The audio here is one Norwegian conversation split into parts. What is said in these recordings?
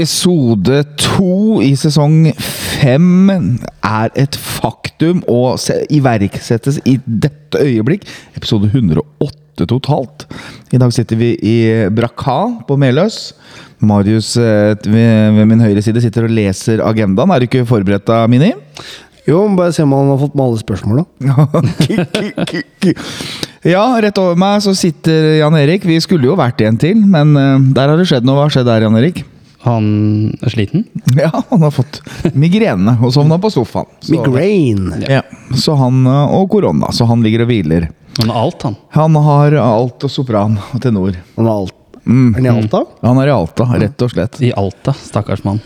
Episode to i sesong fem er et faktum og iverksettes i dette øyeblikk. Episode 108 totalt. I dag sitter vi i Brakka på Meløs. Marius eh, ved, min høyre side sitter og leser agendaen. Er du ikke forberedt da, Mini? Jo, bare se om han har fått med alle spørsmåla. ja, rett over meg så sitter Jan Erik. Vi skulle jo vært en til, men eh, der har det skjedd noe. Hva har skjedd der, Jan Erik? Han er sliten? Ja, han har fått migrene og sovna på sofaen. Så, Migraine. ja, så han, eh, og korona, så han ligger og hviler. Han har alt, han. Han har alt og sopran og tenor. Han har alt. Mm. Er han i Alta? Han er i Alta, rett og slett. I Alta. Stakkars mann.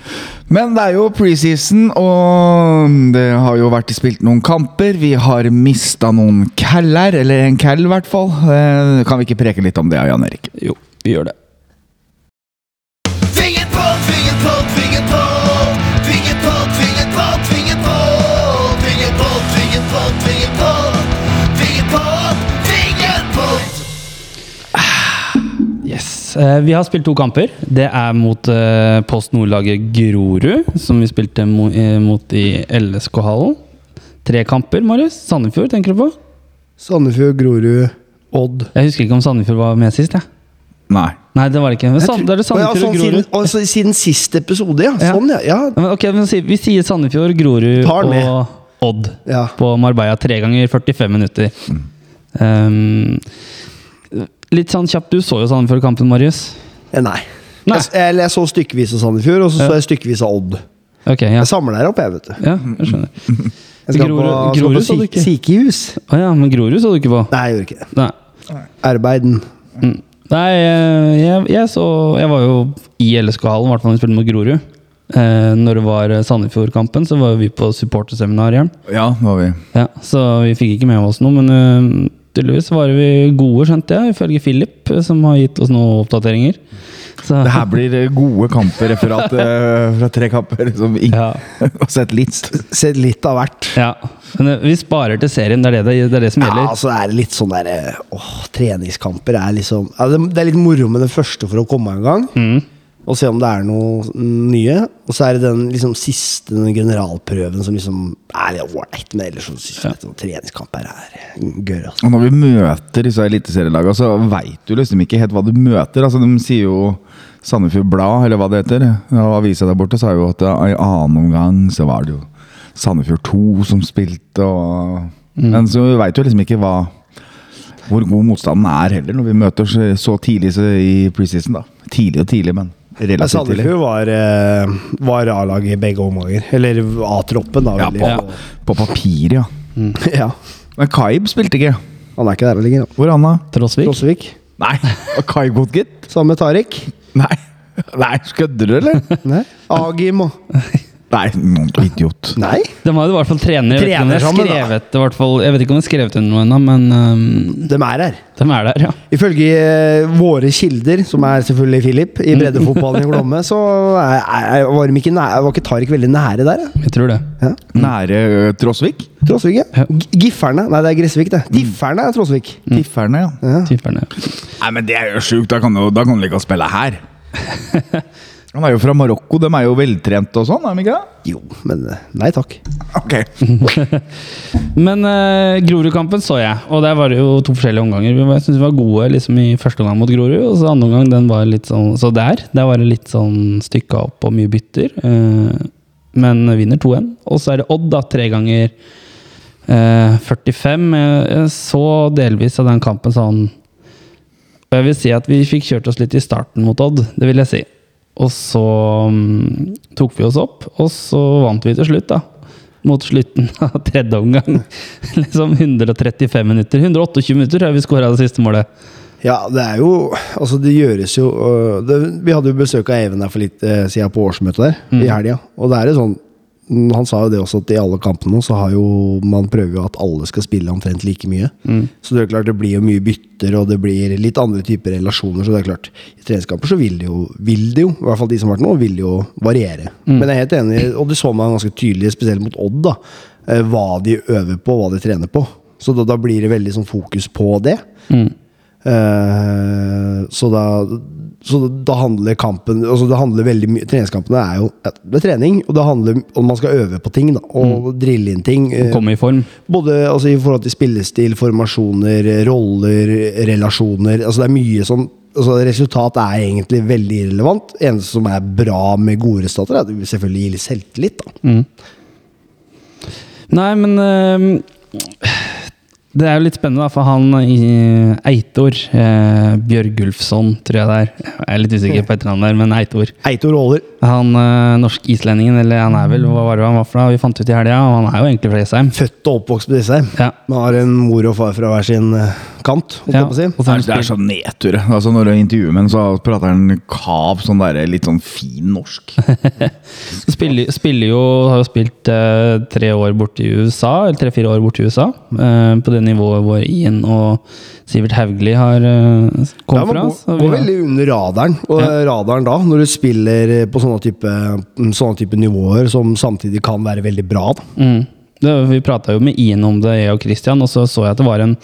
Men det er jo preseason, og det har jo vært spilt noen kamper. Vi har mista noen caller, eller en call i hvert fall. Eh, Kan vi ikke preke litt om det, Jan Erik? Jo, vi gjør det. Tvinget på, tvinget på, tvinget på Tvinget på, tvinget på, tvinget på Tvinget på, tvinget på, tvinget på Tvinget på, Yes. Vi har spilt to kamper. Det er mot eh, Post Nord-laget Grorud, som vi spilte eh, mot i LSK-hallen. Tre kamper, Marius. Sandefjord, tenker du på? Sandefjord, Grorud, Odd. Jeg husker ikke om Sandefjord var med sist. jeg. Nei. Nei, det var det ikke. Men Sand det er det Sandefjord ja, sånn og siden, Grorud. å, så siden siste episode, ja. Ja. Sånn, ja. ja. Men Ok, men Vi sier Sandefjord, Grorud og Odd ja. på Marbella tre ganger 45 minutter. Um, litt sånn kjapt, du så jo Sandefjord-kampen, Marius. Eh, Nei. Nei. Jeg, jeg, jeg så stykkevis av Sandefjord, og så så jeg stykkevis av Odd. Ok, ja. Jeg samler her oppe, jeg, vet du. ja jeg skjønner. Jeg skal Grorud- på, skal Grorud på syk- sykehus. Å ja, men Grorud så du ikke på? Nei, jeg gjorde ikke det. Nei. Arbeiden. Mm. Nei, eh, jeg, jeg så Jeg var jo i LSK-hallen, i hvert fall da vi spilte mot Grorud. Eh, når det var Sandefjord-kampen, så var vi på supporterseminar igjen. Ja, det var vi. Ja, så vi fikk ikke med oss noe, men eh, tydeligvis var vi gode, skjønte jeg, ifølge Philip, som har gitt oss noen oppdateringer. Så, Det her blir eh, gode kamper, referat eh, fra tre kamper som vi ja, sett litt. Sett litt av hvert. ja. Men eh, vi sparer til serien, det er det, det, er det som Ja, så altså er det litt sånn der Åh, treningskamper er liksom ja, det, det er litt moro med den første for å komme i gang. Mm. Og se om det er noe nye. Og så er det den liksom siste den generalprøven som liksom er litt ålreit. Men ellers så syns jeg ja. treningskamper er gørr. Altså. Og når vi møter disse eliteserielagene, så veit du liksom ikke helt hva du møter. Altså, De sier jo Sandefjord Blad, eller hva det heter. og Avisa der borte sa jo at i annen omgang så var det jo Sandefjord 2 som spilte, og Men så veit du liksom ikke hva hvor god motstanden er heller, når vi møter så, så tidlig i preseason. da Tidlig og tidlig, men Men relativt tidlig. Sandefjord var, eh, var A-lag i begge omganger. Eller A-troppen, da. Ja, på, på, på papir, ja. ja. Men Kaib spilte ikke. Han er ikke der lenger. Hvor er han, da? Trosvik? Trosvik. Nei, Kaib godt, gitt. Sammen med Tariq. Nei. Nei, kødder du, eller? Nei. Agim og Nei, idiot. Nei? De hadde i hvert fall trener. Trener sammen, skrevet, da. hvert fall, jeg vet ikke om de har skrevet under noe ennå, men um, De er her. de er der, ja. Ifølge uh, våre kilder, som er selvfølgelig Philip, i breddefotballen i Glomme, så er, er, var, de ikke nære, var ikke Tariq veldig nære der. Ja. Jeg tror det. Ja. Nære uh, Trosvik? Trosvik, ja. Gifferne. Nei, det er Gressvik, det. Tifferne er Trosvik. Tifferne, ja. Ja. Typerne. Nei, men det er jo sjukt. Da kan du da kan du ikke spille her. Han er jo fra Marokko. De er jo veltrente og sånn, er de ikke det? Jo, men eh, nei takk. Ok. Men uh, Grorud-kampen så jeg, og der var det jo to forskjellige omganger. Jeg syns vi var gode liksom, i første omgang mot Grorud, og så andre omgang den var litt sånn Så der, der var det litt sånn stykka opp og mye bytter. eh, men vinner 2-1. Og så er det Odd, da, tre ganger eh, 45. Jeg, jeg så delvis av den kampen sånn Og jeg vil si at vi fikk kjørt oss litt i starten mot Odd, det vil jeg si. Og så um, tok vi oss opp, og så vant vi til slutt, da. Mot slutten av tredje omgang. liksom 135 minutter. 128 minutter tror jeg vi skåra det siste målet. Ja, det er jo Altså, det gjøres jo det, Vi hadde jo besøk av Even der for litt eh, siden på årsmøtet der, i helga. Og det er jo sånn mm, Han sa jo det også, at i alle kampene så har jo Man prøver jo at alle skal spille omtrent like mye. Så det er klart det blir jo mye bytter, og det blir litt andre typer relasjoner. Så det er klart, i treningskamper så vil det jo, vil det jo i hvert fall de som har vært nå, vil jo variere. Men jeg er helt enig, og det så man ganske tydelig, spesielt mot Odd, da, eh, hva de øver på, hva de trener på. Så da, da blir det veldig sånn fokus på det. Eh, så da Så da handler kampen altså Det handler veldig mye Treningskampene er jo det er trening, og det handler om man skal øve på ting. da Og drille inn ting. Komme i form. Både altså, i forhold til spillestil, formasjoner, roller, relasjoner. Altså, det er mye som altså, Resultat er egentlig veldig irrelevant. Eneste som er bra med gode resultater, er at det selvfølgelig gir selvtillit. da Nei, men eh, Det er jo litt spennende, da, for han i Eitor eh, Bjørgulfsson, tror jeg det er. Jeg er litt usikker på etternavnet, der, men Eitor. Eitor Aaler. Han øh, norsk-islendingen, eller han er vel hva var det han var for noe? Vi fant ut i helga, og han er jo egentlig fra Jessheim. Født og oppvokst på Jessheim. Ja. Man har en mor og far fra hver sin eh, kant. holdt jeg på å si. og Det er, han det er så nedtur. Altså når du intervjuer med ham, så prater han kav sånn der, litt sånn fin norsk. Spiller, spiller jo, har jo spilt eh, tre år borte i USA, eller tre-fire år borte i USA. eh, på det nivået hvor Ian og Sivert Hauglie har Ja, kommet fra. man så går, går veldig under radaren. Og Ja. radaren da, når du spiller på sånne type, sånne type nivåer som samtidig kan være veldig bra. Mm. Det, vi prata jo med Ian om det, jeg og Christian, og så så jeg at det var en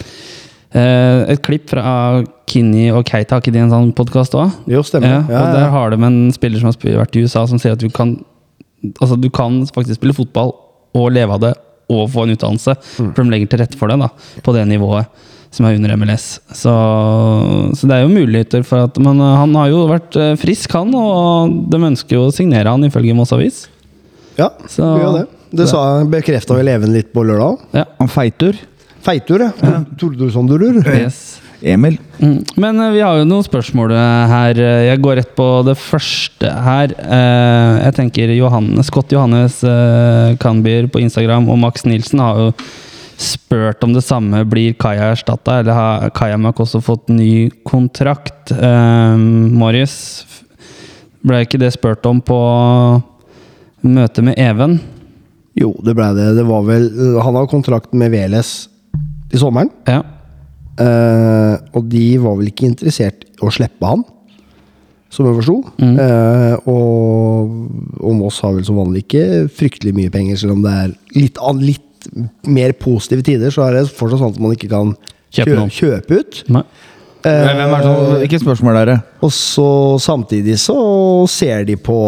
eh, et klipp fra Kinni og Keita. Har ikke de en sånn podkast òg? Jo, stemmer. Ja, Ja, og ja. der har de en spiller som har vært i USA, som sier at du kan Altså du kan faktisk spille fotball og leve av det og få en utdannelse. Mm. For de legger til rette for det da, på det nivået som er under MLS. Så, så det er jo muligheter for at Men eh, han har jo vært eh, frisk, han, og de ønsker jo å signere han ifølge Moss Avis. Ja, Så- vi gjør det. Det sa bekrefta vel Even litt på lørdag. Ja. Han feitur. Feitur, ja. Tordusondurur. Yes. Emil. Mm. Men eh, vi har jo noen spørsmål eh, her. Jeg går rett på det første her. Eh, jeg tenker Johannes, Scott Johannes uh, Kanbyr på Instagram og Max Nilsen har jo spurt om det samme. Blir Kaja erstatta, eller har Kajamak også fått ny kontrakt? Uh, Marius, ble ikke det spurt om på møtet med Even? Jo, det blei det. Det var vel Han har kontrakt med Veles i sommeren. Ja. Uh, og de var vel ikke interessert i å slippe han, som jeg forsto. Mm. Eh, og, og Moss har vel som vanlig ikke fryktelig mye penger, selv om det er litt, an- litt mer positive tider, så er det fortsatt sånn at man ikke kan Kjøpe kjø, kjøpe ut. Nei. Eh, Hvem er sånn, Ikke spørsmål, der. og så samtidig så ser de på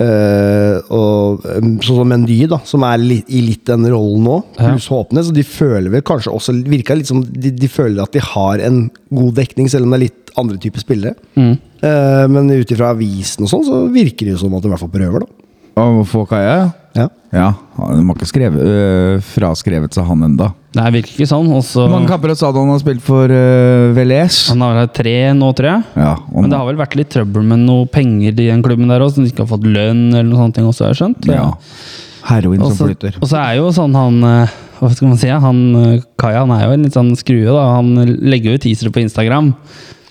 Uh, og, um, Sånn som Mendy, da, som er litt, i litt den rollen nå, Ja. pluss Håpnes. Og de føler vel kanskje også Virka litt som de, de føler at de har en god dekning, selv om det er litt andre typer spillere. Mm. Uh, men ut ifra avisen og sånn, så virker det jo som at de i hvert fall prøver, da. Og få Kaja, ja. Ja. De har ikke skrevet, øh, fraskrevet seg han enda. Det virker ikke sånn. Også, Hvor mange kamper sa du han har spilt for øh, Velez? Han har vel tre nå, tror jeg. Ja, og Men det har vel vært litt trøbbel med noe penger i den klubben der òg, som de ikke har fått lønn eller noe sånt, også, har jeg skjønt. ja. Heroin også, som flytter. og så er jo sånn han eh, Hva skal man si? Han, eh, Kaja han er jo en litt sånn skrue. da Han legger jo teasere på Instagram.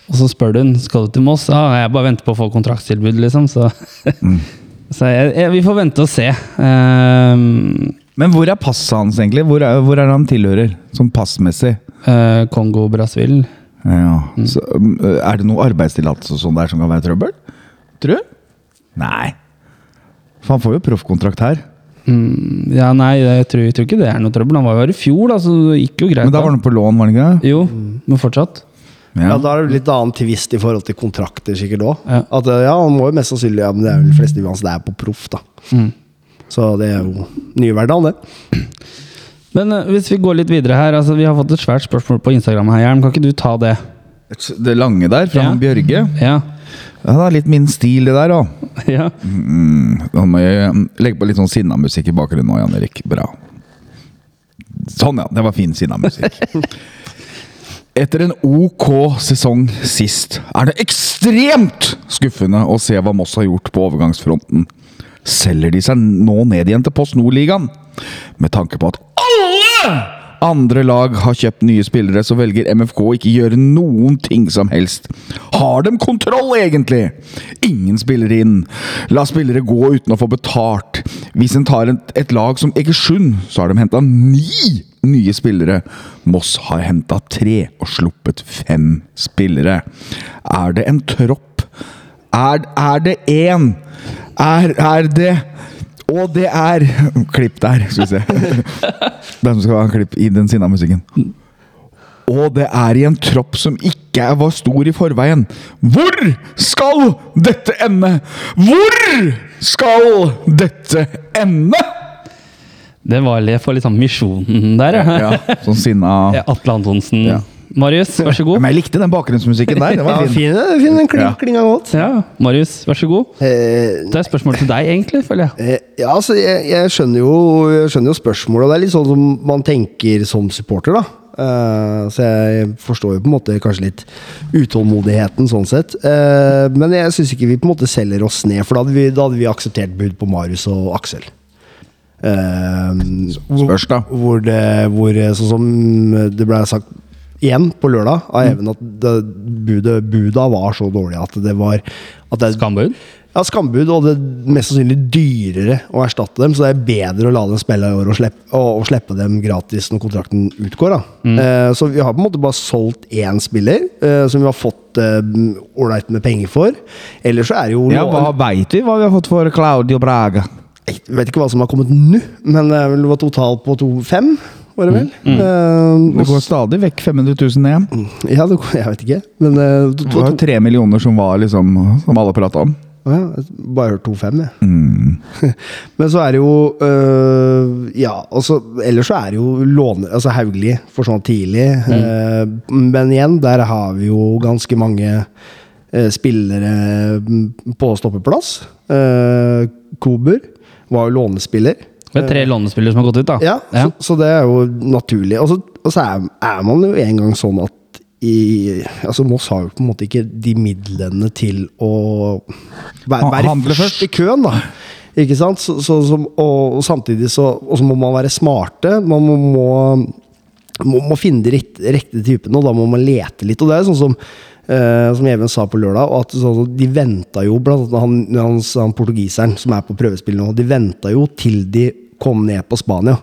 Og så spør du han, skal du til Moss. Ja, jeg bare venter på å få kontraktstilbud, liksom. Så, så jeg, jeg, vi får vente og se. Um, Men hvor er passet hans, egentlig? Hvor er, hvor er han tilhører, sånn passmessig? Uh, Kongo, Brasil. Ja. Så, øh, er det noe arbeidstillatelse og sånn der som kan være trøbbel? Tror du? Nei. For han får jo proffkontrakt her. Mm, ja, nei, jeg tror, jeg tror ikke det er noe trøbbel. Han var jo her i fjor, da, så det gikk jo greit. Men da var han på lån, var han ikke det? Jo, men fortsatt. Ja, Da er det litt annen tvist i forhold til kontrakter, sikkert òg. Ja. At eh, ja, han må jo mest sannsynlig Ja, men det er vel de fleste uansett det er på proff, da. Mm. Så det er jo nye hverdagen, det. Men uh, hvis vi går litt videre her altså Vi har fått et svært spørsmål på Instagram her, Hjelm. Kan ikke du ta det? Det lange der, fra Ja. Bjørge. Ja. Ja, det er litt min stil, det der, òg. ja. Mm, da må jeg legge på litt sånn sinnamusikk i bakgrunnen nå, Jan Erik. Bra. Sånn, ja. Det var fin sinnamusikk. Etter en ok sesong sist er det ekstremt skuffende å se hva Moss har gjort på overgangsfronten. Selger de seg nå ned igjen til Post Nord-ligaen? Med tanke på at alle andre lag har kjøpt nye spillere, så velger MFK ikke gjøre noen ting som helst. Har de kontroll, egentlig? Ingen spiller inn. La spillere gå uten å få betalt. Hvis en tar et lag som Egersund, så har de henta ni nye spillere. Moss har henta tre og sluppet fem spillere. Er det en tropp? Er, er det én? Er, er det Og det er Klipp der, skal vi se. Den som skal ha en klipp i den sinna musikken. og det er i en tropp som ikke var stor i forveien. Hvor skal dette ende? Hvor skal dette ende? Det var litt for litt sånn misjonen der, ja. Ja, sånn sinna Ja, Atle Antonsen. Ja. Marius, vær så god. Men jeg likte den bakgrunnsmusikken der. Den Ja, var fin. fin, fin den kling, Ja. klinga godt. Ja, Marius, vær så god. Eh, Det er spørsmål til deg, egentlig, føler jeg. Eh, Ja, altså, jeg, jeg, skjønner jo, jeg skjønner jo spørsmålet. og Det er litt sånn som man tenker som supporter, da. Eh, så jeg forstår jo på en måte kanskje litt utålmodigheten sånn sett. Eh, men jeg syns ikke vi på en måte selger oss ned, for da hadde vi, da hadde vi akseptert bud på Marius og Aksel. Eh, Spørs, da. hvor det hvor, eh, Sånn som det ble sagt igjen på lørdag av Even, at det, budet, buda var så dårlig at det var at det, Skambud? ja, skambud, og det er mest sannsynlig dyrere å erstatte dem. Så det er bedre å la dem spille i år og slippe, og, og slippe dem gratis når kontrakten utgår. Da. Eh, så vi har på en måte bare solgt én spiller, eh, som vi har fått ålreit med penger for. Ellers så er det jo Ja, hva veit vi hva vi har fått for Claudio Braga? Jeg vet ikke hva som har kommet nå, men det er vel- totalt på to, fem, var det vel? Eh, Det går stadig vekk 500 000 ned. ja, det, jeg vet ikke. Men eh, to, Det var jo tre millioner som var liksom Som alle prata om. Å ja, jeg bare hørt 2-5, jeg. Mm. Men så er det jo øh, Ja, altså Ellers så er det jo låne... Altså Hauglie forsvant tidlig. øh, men igjen, der har vi jo ganske mange øh, spillere mm, på stoppeplass. Uh, Kober var jo lånespiller. Det er tre lånespillere som har gått ut, da. Ja, Så, så det er jo naturlig. Og så, og så er, er man jo en gang sånn at i, altså Moss har jo på en måte ikke de midlene til å være, være først i køen, da. Ikke sant? Så, så, så, og, og samtidig så og så må man være smarte. Man må, må, må, må finne de riktige, riktige typene, og da må man lete litt. Og det er sånn som eh, som Even sa på lørdag, og at så, de venta jo, blant annet han, han, han portugiseren som er på prøvespill nå, de venta jo til de kom ned på Spania.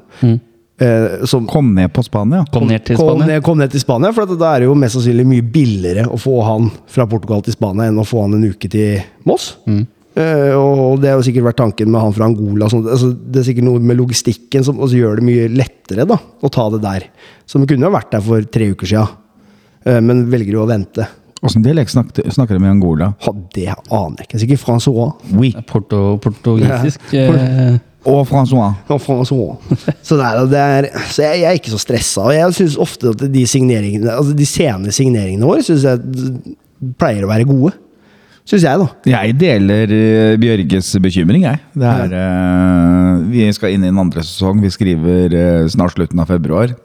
Eh, som, Kom ned på Spania. Kom ned til Kom Spania. ned, kom ned til Spania, for at da er det jo mest sannsynlig mye billigere å få han fra Portugal til Spania enn å få han en uke til Moss. Eh, og det har jo sikkert vært tanken med han fra Angola. Sånn, altså, det er sikkert noe med logistikken som også gjør det mye lettere da, å ta det der. Som kunne jo vært der for tre uker sia, men velger jo å vente. Åssen dialekt snakker, snakker de i Angola? Ha, det aner jeg ikke. Sikkert Francois. Oui. Porto, portugisisk. eh, Og Francois. Og Francois. Så, det er, det er, så jeg, jeg er ikke så stressa. Og jeg syns ofte at de signeringene Altså de sene signeringene våre synes jeg pleier å være gode. Syns jeg, da. Jeg deler eh, Bjørges bekymring, jeg. Det er, uh, vi skal inn i en andre sesong. Vi skriver uh, snart slutten av februar.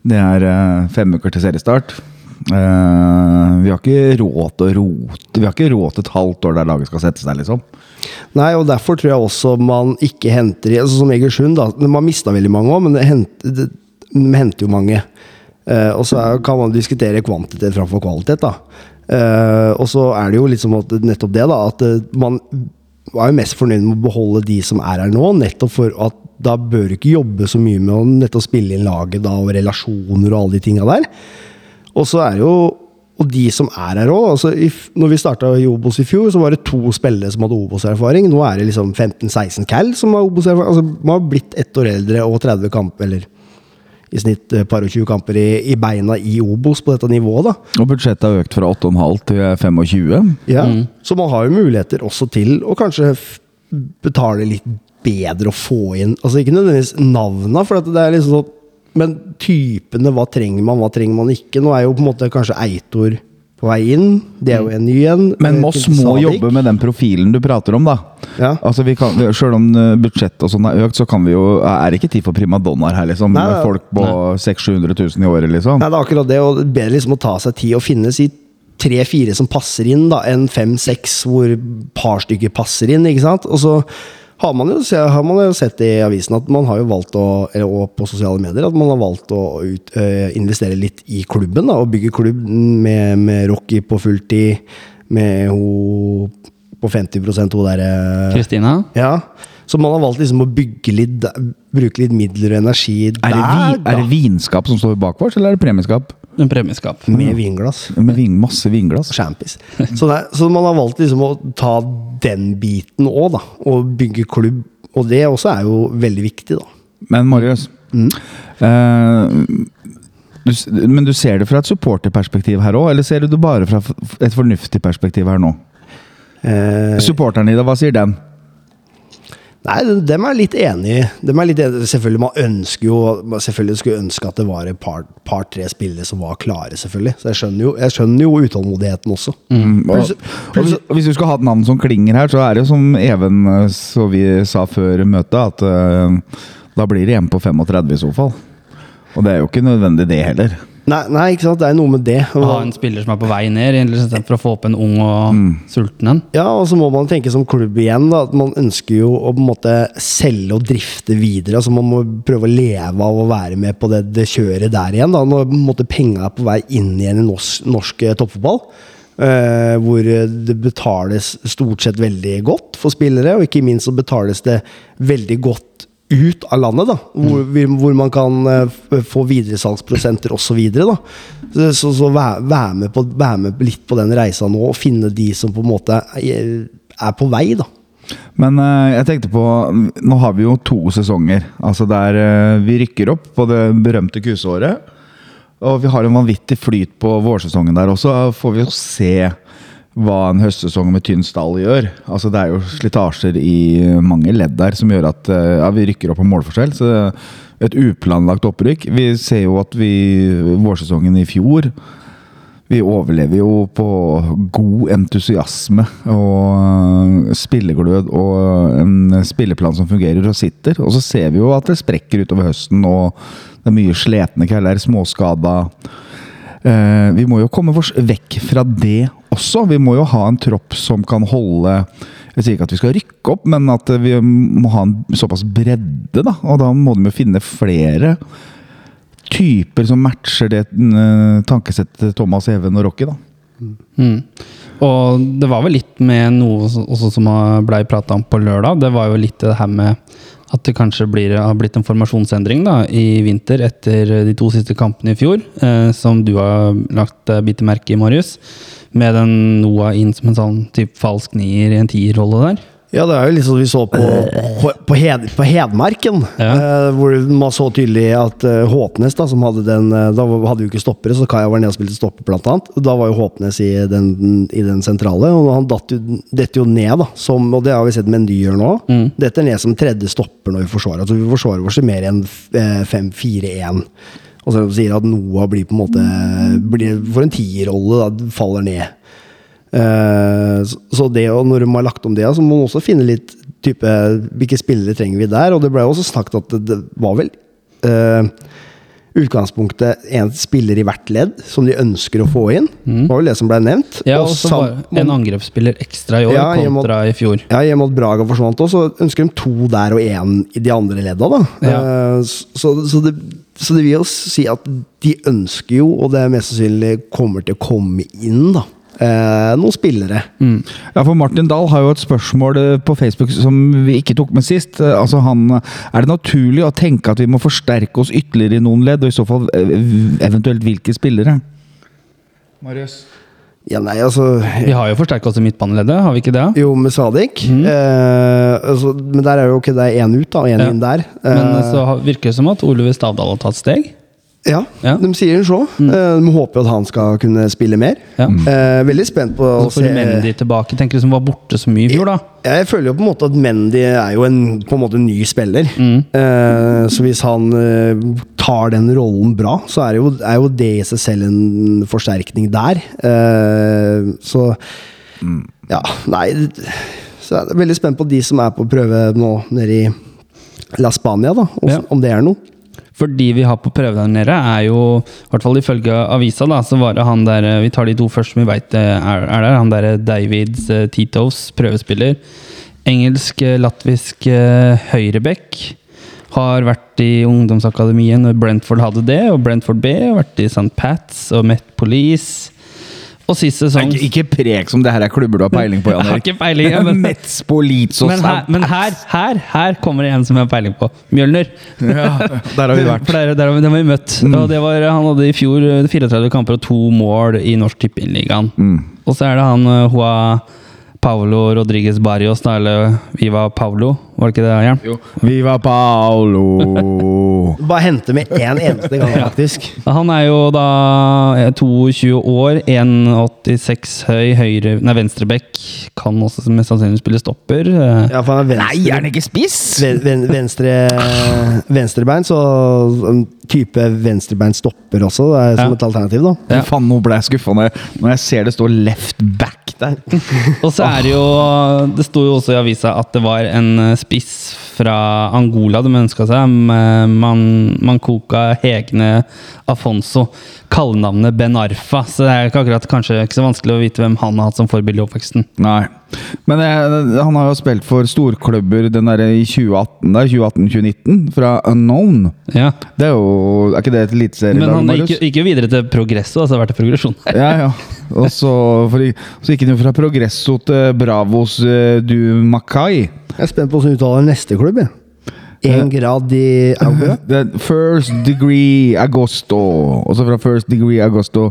Det er uh, fem uker til seriestart. Eh, vi har ikke råd til å rote Vi har ikke råd til et halvt år der laget skal sette seg, liksom. Nei, og derfor tror jeg også man ikke henter altså Som Egersund, da. Man mista veldig mange òg, men det henter, det, de henter jo mange. Uh, og så er, kan man diskutere kvantitet framfor kvalitet, da. Uh, og så er det jo liksom at, nettopp det, da. At man er jo mest fornøyd med å beholde de som er her nå, nettopp for at da bør du ikke jobbe så mye med å spille inn laget da, og relasjoner og alle de tinga der. Og så er jo og de som er her òg. Altså, når vi starta i Obos i fjor, så var det to spillere som hadde Obos-erfaring. Nå er det liksom 15-16 cal som har Obos-erfaring. Altså, man har blitt ett år eldre og 30 kamper, eller i snitt et par og 20 kamper i, i beina i Obos på dette nivået. da. Og budsjettet har økt fra 8,5 til 25. Ja. Så man har jo muligheter også til å kanskje betale litt bedre og få inn Altså ikke nødvendigvis navna, for at det er liksom sånn Men typene, hva trenger man, hva trenger man ikke? Nå er jo på en måte kanskje Eitor på vei inn. Det er jo en ny en. Men Eh, Moss må jobbe med den profilen du prater om, da. Ja. Altså vi kan, Selv om eh, budsjettet og sånn er økt, så kan vi jo Er det ikke tid for primadonnaer her, liksom? Nei, med folk på 600 000-700 000 i året, liksom? Nei, det er akkurat det, og bedre liksom å ta seg tid og finne sitt tre-fire som passer inn, da, enn fem-seks hvor par stykker passer inn, ikke sant? Og så har man, jo, har man jo sett i avisen at man har jo valgt å, eller, og på sosiale medier, at man har valgt å ut, øh, investere litt i klubben, da, og bygge klubb med, med Rocky på fulltid, med hun på 50 hun derre Kristina? Ja. Så man har valgt liksom å litt, bruke litt midler og energi der, Er det, vi, er det vinskap som står bak oss, eller er det premieskap? En premieskap. Med vinglass. Med vin, masse vinglass. Champis. Så, det, er- så man har valgt liksom å ta den biten òg, da. Og bygge klubb. Og det også er jo veldig viktig, da. Men Marius, Mm. eh, du, men du ser det fra et supporterperspektiv her òg, eller ser du det bare fra et fornuftig perspektiv her nå? Eh, Supporteren i deg, hva sier den? Nei, dem- er litt enig. Dem er litt enig. Selvfølgelig, man ønsker jo man Selvfølgelig skulle ønske at det var et par- par-tre spillere som var klare, selvfølgelig. Så jeg skjønner jo, jeg skjønner jo utålmodigheten også. Mm, og, og hvis, og hvis du skal ha et navn som klinger her, så er det jo som Even eh, så vi sa før møtet, at uh, da blir det hjemme på 35 i så fall. Og det er jo ikke nødvendig, det heller. Nei, nei, ikke sant. Det er noe med det. Å ha en spiller som er på vei ned, istedenfor å få opp en ung og Mm. sulten en. Ja, og så må man tenke som klubb igjen. Da, at Man ønsker jo å på en måte selge og drifte videre. altså Man må prøve å leve av å være med på det, det kjøret der igjen. da, Når på en måte penga er på vei inn igjen i norsk, norsk eh, toppfotball. Uh, hvor det betales stort sett veldig godt for spillere, og ikke minst så betales det veldig godt ut av landet, da, hvor, vi- hvor man kan eh, få videresalgsprosenter osv. Så, så, så vær, vær, med på, vær med litt på den reisa nå, og finne de som på en måte er, er på vei. da. Men eh, jeg tenkte på Nå har vi jo to sesonger. Altså der eh, vi rykker opp på det berømte kuseåret. Og vi har en vanvittig flyt på vårsesongen der også. Får vi jo se hva en høstsesong med tynn stall gjør. Altså Det er jo slitasjer i mange ledd der som gjør at eh, ja, vi rykker opp på målforskjell. Så et uplanlagt opprykk. Vi ser jo at vi vårsesongen i fjor vi overlever jo på god entusiasme og øh, spilleglød og en spilleplan som fungerer og sitter. Og så ser vi jo at det sprekker utover høsten, og det er mye sletne kvelder, småskada. Eh, vi må jo komme oss vekk fra det også. Vi må jo ha en tropp som kan holde Jeg sier ikke at vi skal rykke opp, men at vi må ha en såpass bredde, da. Og da må de jo finne flere typer som matcher det eh, tankesettet Thomas Even og Rocky, da. Mm. Og det var vel litt med noe også som blei prata om på lørdag. Det var jo litt det her med at det kanskje blir, har blitt en formasjonsendring da, i vinter etter de to siste kampene i fjor, eh, som du har lagt eh, merke i, Marius. Med den Noah inn som en sånn typ, falsk nier i en tierrolle der. Ja, det er jo litt sånn vi så på, på, på, hed, på Hedmarken. Ja. eh, hvor man så tydelig at uh, Håpnes, da, som hadde den eh, Da hadde vi ikke stoppere, så Kaja var nede og spilte stopper, blant annet. Da var jo Håpnes i den, i den sentrale, og han detter jo ned, da. Som, og det har vi sett Mendy gjør nå. Mm. Detter ned som tredje stopper når vi forsvarer. Altså Vi forsvarer oss mer enn eh, 5-4-1. Og så sier at Noah blir på en måte blir, For en tierrolle, da, faller ned. Eh, så- det, og når de har lagt om det, så må man også finne litt type Hvilke spillere trenger vi der? Og det ble også snakket at det, det var vel eh, utgangspunktet en spiller i hvert ledd som de ønsker å få inn. Det var vel det som ble nevnt. Ja, Og og så en angrepsspiller ekstra i år Ja, kontra i fjor. ja, i og med at Braga forsvant òg, så ønsker de to der og én i de andre ledda. da. Ja. Uh, Så, så, det, så det vil jo si at de ønsker jo, og det er mest sannsynlig kommer til å komme inn, da, eh, noen spillere. Ja, for Martin Dahl har jo et spørsmål eh, på Facebook som vi ikke tok med sist. Eh, Altså han, Er det naturlig å tenke at vi må forsterke oss ytterligere i noen ledd, og i så fall eh, eventuelt hvilke spillere? Marius? Ja, nei, altså Vi har jo forsterka oss i midtbaneleddet, har vi ikke det? Jo, med Sadik. Eh, altså, men der er jo ikke det én ut, da, én Ja. inn der. Men Eh, så virker det som at Oliver Stavdal har tatt steg. Ja, Ja. de sier så. Mm. de håper at han skal kunne spille mer. Ja. Eh, veldig spent på å se Mendy tilbake, tenker du, som var borte så mye i fjor, da. Jeg føler jo på en måte at Mendy er jo en på en måte ny spiller. Mm. Eh, så hvis han eh, tar den rollen bra, så er, jo, er jo det i seg selv en forsterkning der. Eh, så Ja, nei Så jeg er veldig spent på de som er på prøve nå nede i La Spania, da. Også, Ja. Om det er noe. For de vi har på prøve der nede, er jo, i hvert fall ifølge avisa, da, så var det han der Vi tar de to først som vi veit er, er der. Han derre eh, Titos, prøvespiller. Engelsk, eh, latvisk eh, høyreback. Har vært i ungdomsakademiet når Brentford hadde det, og Brentford B. Vært i St. Pats og Met Police. Og sist sesong Ikke, ikke prek som det her er klubber du har peiling på, Jan Erik. ikke peiling, ja, men- men her, men her, her, her kommer det en som jeg har peiling på. Mjølner. Ja, der har vi vært. For der, der, har vi- dem har vi møtt. Og det var, han hadde i fjor eh, 34 kamper og to mål i Norsk Tippeligaen. Og så er det han Hua Paulo Rodriguez Barrios, da, eller Viva Paulo, var det ikke det, Jan? Jo. Viva Paolo! Bare hente med én eneste gang, faktisk. Han er jo da eh, 22 år, 1,86 høy, høyre Nei, venstrebekk. Kan også mest sannsynlig spille stopper. Eh, Ja, for han er Nei, er han ikke spiss? ven, ven, venstre venstrebein, så en type venstrebein stopper også, det er som Ja. et alternativ, da. Ja. Faen, nå ble jeg skuffa når, jeg- når jeg ser det står left back der. Og så er det jo Det sto jo også i avisa at det var en eh, spiss fra Angola de ønska seg. med Man, Mancoca Hegne Afonso. Kallenavnet Ben Arfa. Så det er ikke akkurat kanskje ikke så vanskelig å vite hvem han har hatt som forbilde i oppveksten. Nei. Men eh, han har jo spilt for storklubber den der i 2018, der, 2018-2019, fra Unknown. Ja. Det er jo Er ikke det et Men han gikk, gikk jo videre til Progresso, altså vært en progresjon. Ja, ja. Og så, for, så gikk han jo fra Progresso til Bravos eh, du Mackay. Jeg er spent på hvordan du uttaler neste klubb. jeg. En grad i er First Degree Agosto. Og så fra First Degree Agosto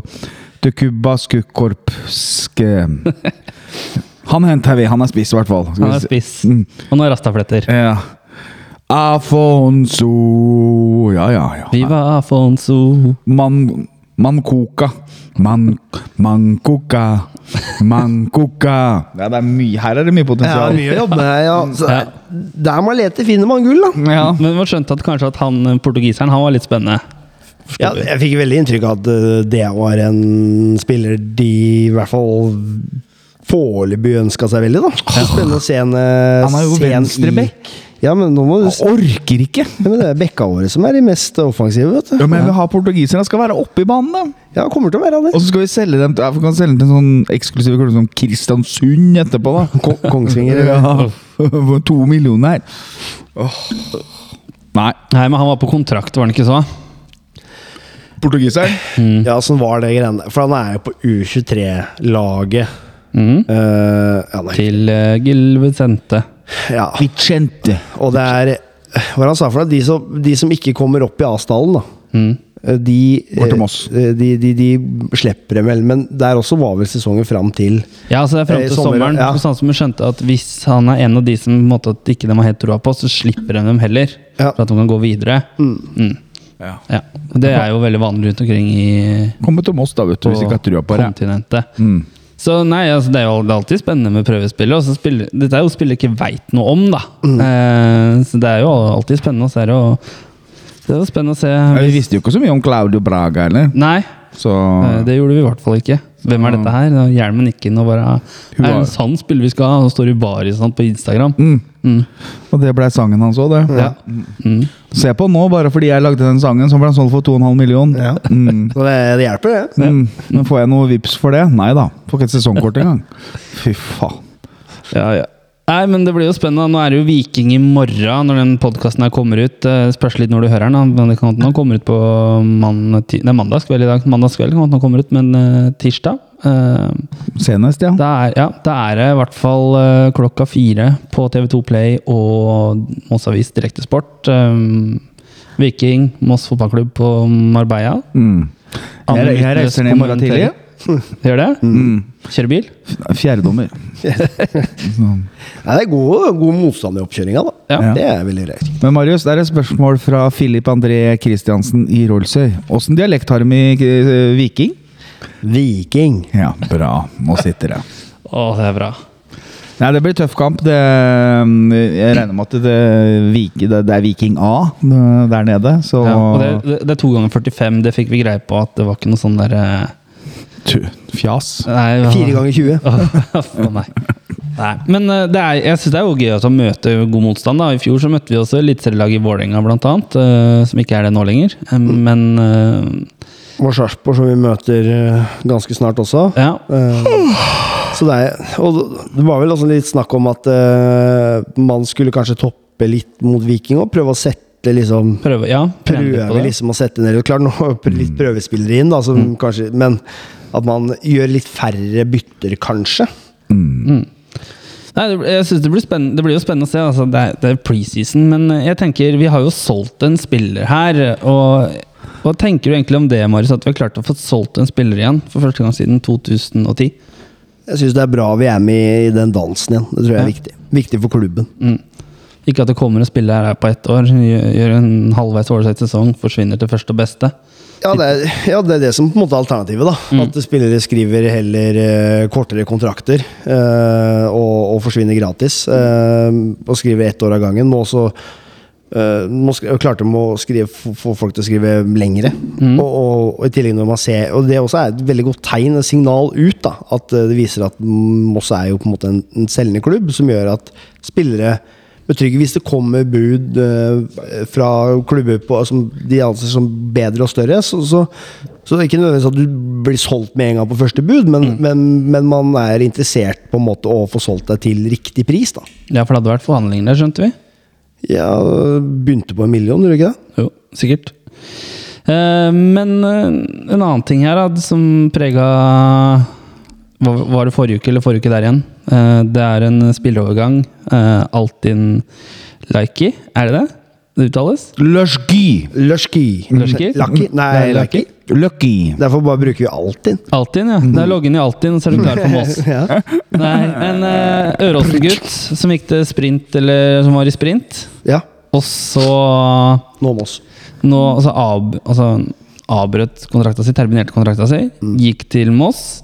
til Kubasku Korpske Han henter vi. Han er spiss, i hvert fall. Han er spiss. Mm. Og er rastafletter. Ja. Afonso Ja, ja, ja. Viva Afonso. Man, koka, Man, mancoca. Mancoca. Ja, det er mye, her er det mye Ja, potensial. mye å jobbe med. Ja. Så, Ja. Der man leter, finner man gull, da. Ja. Men man skjønte at kanskje at han eh, portugiseren han var litt spennende. Ja, jeg fikk veldig inntrykk av at uh, det var en spiller de i hvert fall foreløpig ønska seg veldig. da Spennende å se en uh, Han er jo venstreback. Ja, men nå må du Jeg Orker ikke! Ja, men det er bekka våre som er de mest offensive, vet du. Ja, men jeg vil ha portugiserne skal være oppe i banen, da. Ja, kommer til å være det. Og så skal vi selge dem til, ja, vi kan selge dem til en sånn eksklusiv klubb som Kristiansund etterpå, da. Ko Kongsvinger. Ja, for to millioner. Oh. Nei. Nei, men han var på kontrakt, var han ikke så? Portugiseren? Ja, sånn var det greiene. For han er jo på U23-laget. Mm. Uh, ja. Til uh, Gil Vicente. Ja. Vicente. Og det er Hva var det han sa for noe? De som, de som ikke kommer opp i A-stallen, da. Mhm. eh, De, Går til Moss. eh, de, de, de slipper dem vel, men der også var vel sesongen fram til Ja, så det er frem Eh, til eh, sommeren. ja. Sånn som vi skjønte at Hvis han er en av de som på en måte, at ikke de har helt troa på, så slipper de dem heller. Ja. For at de kan gå videre. Mm. Ja. Ja. Det er jo veldig vanlig rundt omkring i Komme til Moss, da, vet du, hvis ikke har trua på det. kontinentet. Mm. Så nei, altså, det er jo alltid spennende med prøvespill. og så spiller- Dette er jo spill jeg ikke veit noe om, da. Mm. Eh, så det er jo alltid spennende å se det. Og det jo spennende å se. Ja, vi visste jo ikke så mye om Claudio Braga eller? Nei, så eh, det gjorde vi i hvert fall ikke. Hvem er dette her? Hjelmen ikke inn og bare Er det en sann spiller vi skal ha? Og står i sånn på Instagram. mm. Mm. Og det ble sangen hans òg, det. Ja. Mm. Se på nå, bare fordi jeg lagde den sangen, så ble den solgt for 2,5 millioner. Ja. Mm. Så det, det hjelper, det. Mm. Men får jeg noe vips for det? Nei da. Får ikke et sesongkort engang. Fy faen. Ja, ja. Nei, men det blir jo spennende. Nå er det jo Viking i morgen når den podkasten her kommer ut. Det spørs litt når du hører den. Men det kan hende den kommer ut på mandag, mandagskveld i dag. Mandagskveld kan den kommer ut, men eh, tirsdag eh, Senest, ja. da, er, ja, det er i hvert fall eh, klokka fire på TV2 Play og Moss Avis Direktesport. Um, Viking, Moss fotballklubb på Marbella. Mm. Jeg, jeg reiser ned i morgen tidlig. Gjør det? Kjører bil? Fjerdedommer. Det er god, god motstand i oppkjøringa, da. Ja. Det er veldig greit. Men Marius, det er et spørsmål fra Filip André Kristiansen i Rollsøy. Åssen dialekt har de i eh, Viking? Viking. Ja, bra. Nå sitter det. Å, det er bra. Nei, det blir tøff kamp. Det, jeg regner med at det, det, det er Viking A der nede, så Ja, og det, det, det er to ganger 45, det fikk vi greie på at det var ikke noe sånn der eh, Fjas. Nei, Fire ganger 20. oh, nei. nei. Men eh, det er, jeg syns det er jo gøy å møte god motstand. da I fjor så møtte vi også eliteserielaget i Vålerenga, blant annet. eh, som ikke er det nå lenger. Men Og Sarpsborg, som vi møter eh, ganske snart også. ja. Eh, så det er Og det var vel også litt snakk om at eh, man skulle kanskje toppe litt mot Viking og prøve å sette liksom Prøve, ja, trene litt Prøve liksom å sette ned Klart nå litt prøvespillere inn, da, som kanskje Men at man gjør litt færre bytter, kanskje. Nei, jeg synes det, blir det blir jo spennende å se. Altså, det, er, det er preseason, men jeg tenker vi har jo solgt en spiller her. Og hva tenker du egentlig om det, Marius? At vi har klart å få solgt en spiller igjen for første gang siden 2010? Jeg syns det er bra vi er med i den dansen igjen. Det tror jeg er viktig. Viktig for klubben. Ikke at det kommer en spiller her på ett år, gjør en halvveis ålreit sesong, forsvinner til første og beste. Ja det, er, ja, det er det som på en måte er alternativet. da At spillere skriver heller uh, kortere kontrakter uh, og, og forsvinner gratis. Uh, og skriver ett år av gangen. Må også eh, klarte de å skrive, få folk til å skrive lengre. Og, og, og i tillegg når man ser Og det også er et veldig godt tegn, et signal ut. da At eh, det viser at Moss er jo på en måte en, en selgende klubb, som gjør at spillere betrygger hvis det kommer bud eh, fra klubber på, som de anser som bedre og større. Så, så, så det er ikke nødvendigvis at du blir solgt med en gang på første bud, men, men, men man er interessert på en måte å få solgt deg til riktig pris. da Ja, for det hadde vært forhandlinger der, skjønte vi. Ja, Begynte på en million, gjorde du ikke det? Jo, sikkert. Eh, men eh, en annen ting her som prega Var det forrige uke eller forrige uke der igjen? Eh, det er en spillerovergang. Altinn Altin Laiki, er det det det uttales? Lushgi. Lushki. Lushki? Lucky? Nei, Lucky. Lucky. Derfor bare bruker vi Altinn. Altinn, ja. Det er inn i Altinn, så er du klar for Moss. Ja. Nei, en uh, Øråsen-gutt som gikk til sprint, eller som var i sprint. ja. Og så Nå Moss. nå altså, ab, altså, avbrøt kontrakta si, terminerte kontrakta si, gikk til Moss.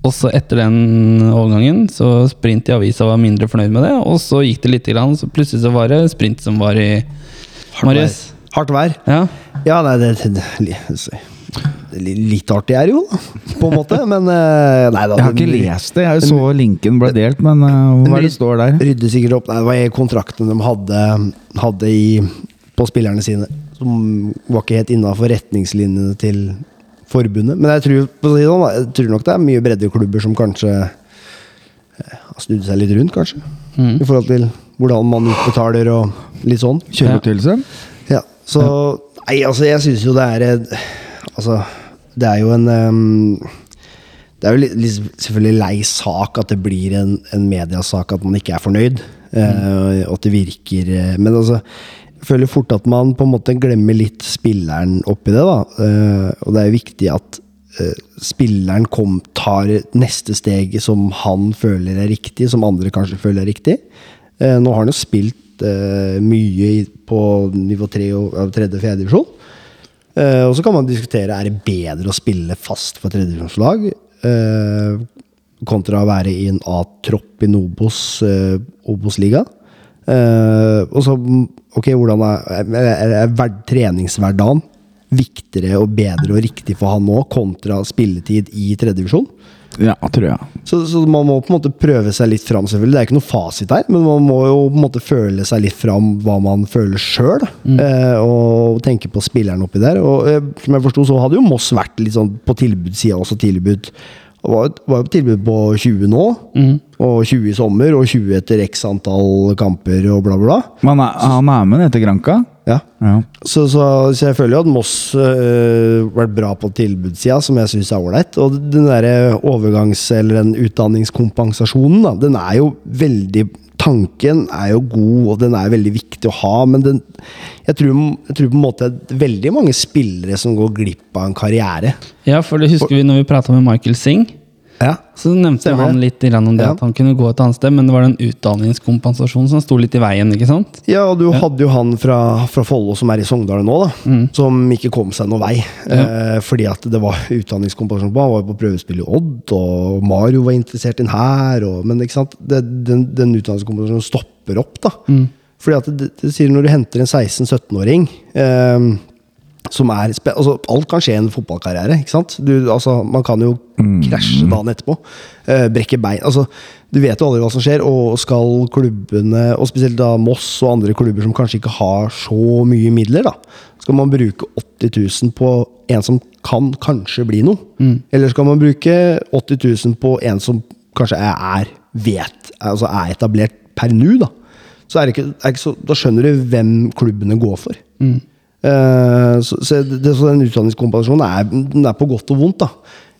Og så etter den overgangen så sprint i avisa var mindre fornøyd med det. Og så gikk det litt, grann, så plutselig så var det sprint som var i Marius. Hardt vær. Ja. Ja, nei, det, det, det, det Litt artig er det jo, på en måte. Men eh, nei da. Jeg har ikke den lest det. Jeg så linken ble delt, men uh, hva er det står der? Rydde sikkert opp. Nei, det var kontrakten de hadde, hadde i, på spillerne sine. Som var ikke helt innafor retningslinjene til forbundet. Men jeg tror, sånn, jeg tror nok det er mye breddeklubber som kanskje eh, har snudd seg litt rundt, kanskje. I forhold til hvordan man utbetaler og litt sånn. Kjøreutvidelse? Ja, så Nei, altså, jeg syns jo det er Altså, det er jo en um, Det er jo litt, litt, selvfølgelig lei sak at det blir en, en mediasak at man ikke er fornøyd. Mm. og at det virker eh, Men altså jeg føler fort at man på en måte glemmer litt spilleren oppi det. da eh, Og det er jo viktig at eh, spilleren kom, tar neste steg som han føler er riktig, som andre kanskje føler er riktig. Eh, nå har han jo spilt eh, mye på nivå 3 og ja, tredje og fjerde divisjon. Eh, og så kan man diskutere er det bedre å spille fast for tredjedivisjonslag uh, kontra å være i en A-tropp i Nobos uh, Obos-liga. Og så, ok, hvordan er, er, er, er hver- treningshverdagen viktigere og bedre og riktig for han nå, kontra spilletid i tredjedivisjon? Ja, tror jeg. Så, så man må på en måte prøve seg litt fram, selvfølgelig. Det er ikke noe fasit der, men man må jo på en måte føle seg litt fram hva man føler sjøl. Eh, og tenke på spilleren oppi der. Og eh, som jeg forsto, så hadde jo Moss vært litt sånn på tilbudssida også tilbud. Det var, var jo på tilbud på 20 nå, og 20 i sommer, og 20 etter x antall kamper og bla, bla. Men han er, han er med ned til Granka? Ja. Så, så, så jeg føler jo at Moss øh, vært bra på tilbudssida, som jeg syns er ålreit. Og den der overgangs- eller den utdanningskompensasjonen, da, den er jo veldig Tanken er jo god, og den er veldig viktig å ha, men den, jeg, tror, jeg tror på en måte det er veldig mange spillere som går glipp av en karriere. ja, for det husker vi når vi prata med Michael Singh. Ja. Så nevnte Stemmer han litt om det Ja. at han kunne gå et annet sted, men det var den utdanningskompensasjonen som sto litt i veien. ikke sant? Ja, og du hadde jo han fra, fra Follo som er i Sogndal nå, da. Som ikke kom seg noen vei. Eh, fordi at det var utdanningskompensasjon på. Han var jo på prøvespill i Odd, og Mario var interessert i den her. Og, men ikke sant? Det, den, den utdanningskompensasjonen stopper opp, da. Fordi at det, det sier når du henter en 16-17-åring eh, som er altså, Alt kan skje i en fotballkarriere. ikke sant? Du, altså, man kan jo krasje dagen etterpå. Uh, brekke bein. altså, Du vet jo aldri hva som skjer. Og skal klubbene, og spesielt da Moss og andre klubber som kanskje ikke har så mye midler, da, skal man bruke 80 000 på en som kan kanskje bli noe? Eller skal man bruke 80 000 på en som kanskje er, vet, altså er etablert per nå? da? Så er det ikke, er ikke så, da skjønner du hvem klubbene går for. Eh, så, så, det, så den utdanningskompensasjonen er, den er på godt og vondt. da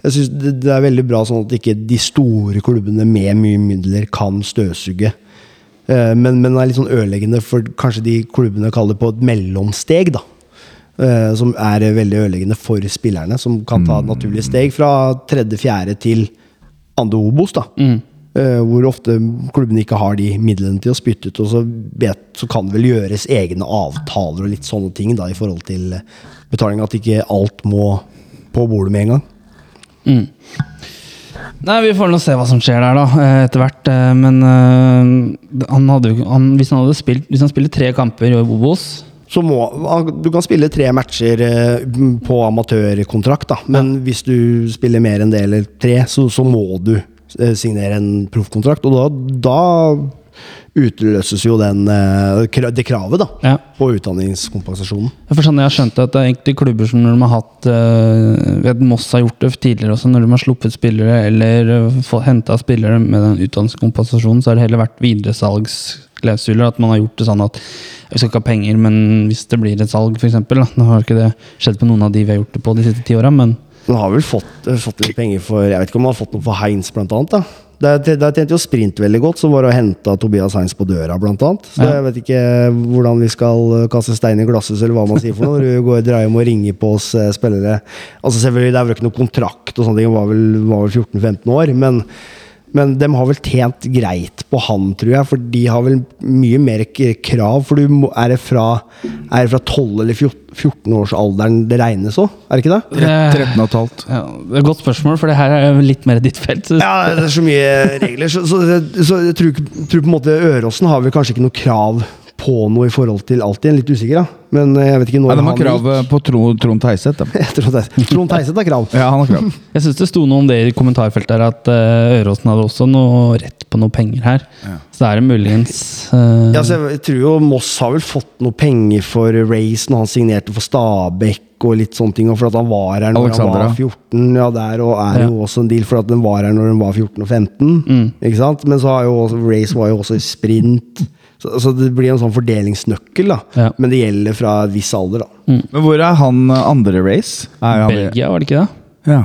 Jeg synes det, det er veldig bra sånn at ikke de store klubbene med mye midler kan støvsuge. Eh, men, men det er litt sånn ødeleggende for kanskje de klubbene kaller det på et mellomsteg. da Eh, som er veldig ødeleggende for spillerne, som kan ta et naturlig steg fra tredje-fjerde til andre Obos. da Eh, hvor ofte klubbene ikke har de midlene til å spytte ut. Og så, bet, så kan det vel gjøres egne avtaler og litt sånne ting da, i forhold til eh, betaling. At ikke alt må på bordet med en gang. Mm. Nei, Vi får nå se hva som skjer der, da, eh, etter hvert. eh, Men eh, han hadde, han, hvis han hadde spilt Hvis han spiller tre kamper i Obos Så må, du kan spille tre matcher eh, på amatørkontrakt, da. Men hvis du spiller mer enn det, eller tre, så, så må du eh, signere en proffkontrakt. Og da, da utløses jo den, eh, det kravet, da. Ja. På utdanningskompensasjonen. For sånn jeg har skjønt at det er egentlig klubber som når de har hatt øh, vet, Moss har gjort det tidligere også, når de har sluppet spillere eller henta spillere med den utdanningskompensasjonen, så har det heller vært videresalgsklausuler. At man har gjort det sånn at vi skal ikke ha penger, men hvis det blir et salg, f.eks. Nå har ikke det skjedd på noen av de vi har gjort det på de siste ti åra, men Han har vel fått, eh, fått litt penger for Jeg vet ikke om han har fått noe for Heinz, blant annet. da Der, der tjente jo Sprint veldig godt, som var å hente Tobias Heinz på døra, blant annet. Så Ja. jeg vet ikke hvordan vi skal eh, kaste stein i glasshus, eller hva man sier for noe. Når du går drar hjem og ringer på oss eh, spillere. Altså selvfølgelig, Det er vel ikke noe kontrakt, og sånne ting, var vel, var vel 14-15 år. Men, men de har vel tjent greit på han, tror jeg, for de har vel mye mer krav. For du må, er, det fra, er det fra 12- eller 14-årsalderen det regnes òg? Er det ikke det? Eh, 13 og et ja, Det er et godt spørsmål, for det her er litt mer ditt felt. så- Ja, det er så mye regler. Så, så, så jeg tror, tror på en måte Øråsen har vel kanskje ikke noe krav på noe i forhold til alltid. Jeg er litt usikker, da. Men jeg vet ikke når Ja, de har krav på Trond, Trond Teiseth. Trond Teiseth har krav. Ja, han har krav. Jeg syns det sto noe om det i kommentarfeltet her, at uh, Øråsen hadde også noe rett på noe penger her. Så det er det muligens uh... Ja, så jeg tror jo Moss har vel fått noe penger for Race når han signerte for Stabæk og litt sånne ting. Og for at han var her når Alexandra. han var 14. Ja, der og er Ja. jo også en deal for at han var her når han var 14 og 15. Mm. Ikke sant? Men så har jo også, Race var jo også i sprint. Så, så det blir en sånn fordelingsnøkkel, da. Ja. Men det gjelder fra en viss alder, da. Men hvor er han eh, andre race? Er han, Belgia, var det ikke det? Ja.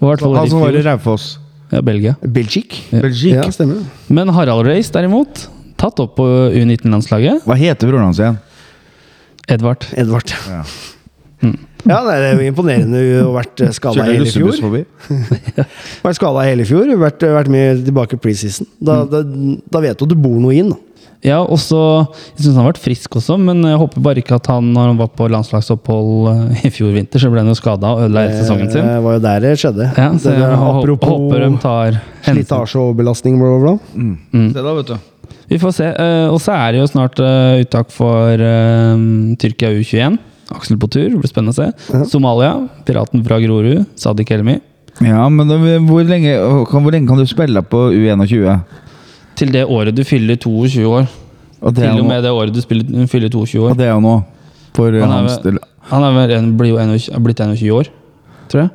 Og hvert fall Han i som var i. Raufoss. Ja, Belgia. Belgique. Belgique. Ja, stemmer. Men Harald Race, derimot, tatt opp på U19-landslaget. Hva heter broren hans igjen? Edvard. Edvard. Ja. Ja, det er jo imponerende å ha vært skada Kjørte hele russebuss fjor. Vært skada hele fjor, vært, vært med tilbake preseason. Da, da, da vet du at du bor noe inn. da. Ja, også Jeg syns han har vært frisk også, men jeg håper bare ikke at han, når han var på landslagsopphold eh, i fjor vinter, så ble han jo skada og ødela hele sesongen sin. Det var jo der det skjedde. Ja, så Det jeg apropos håper de tar slitasje og belastning, bla, bla, bla. Mm. Se da, vet du. Vi får se. Eh, Og så er det jo snart eh, uttak for Tyrkia U21. Aksel på tur, det blir spennende å se. Somalia, piraten fra Grorud, Sadiq Elmi. Ja, men da, hvor, lenge, kan, hvor lenge kan du spille på U21? Til det året du fyller 22 år. Og det Til og med det året du spiller, fyller 22 år. og det er jo nå. For Han er vel- Han er vel en, blir jo 21, blitt 21 år, tror jeg.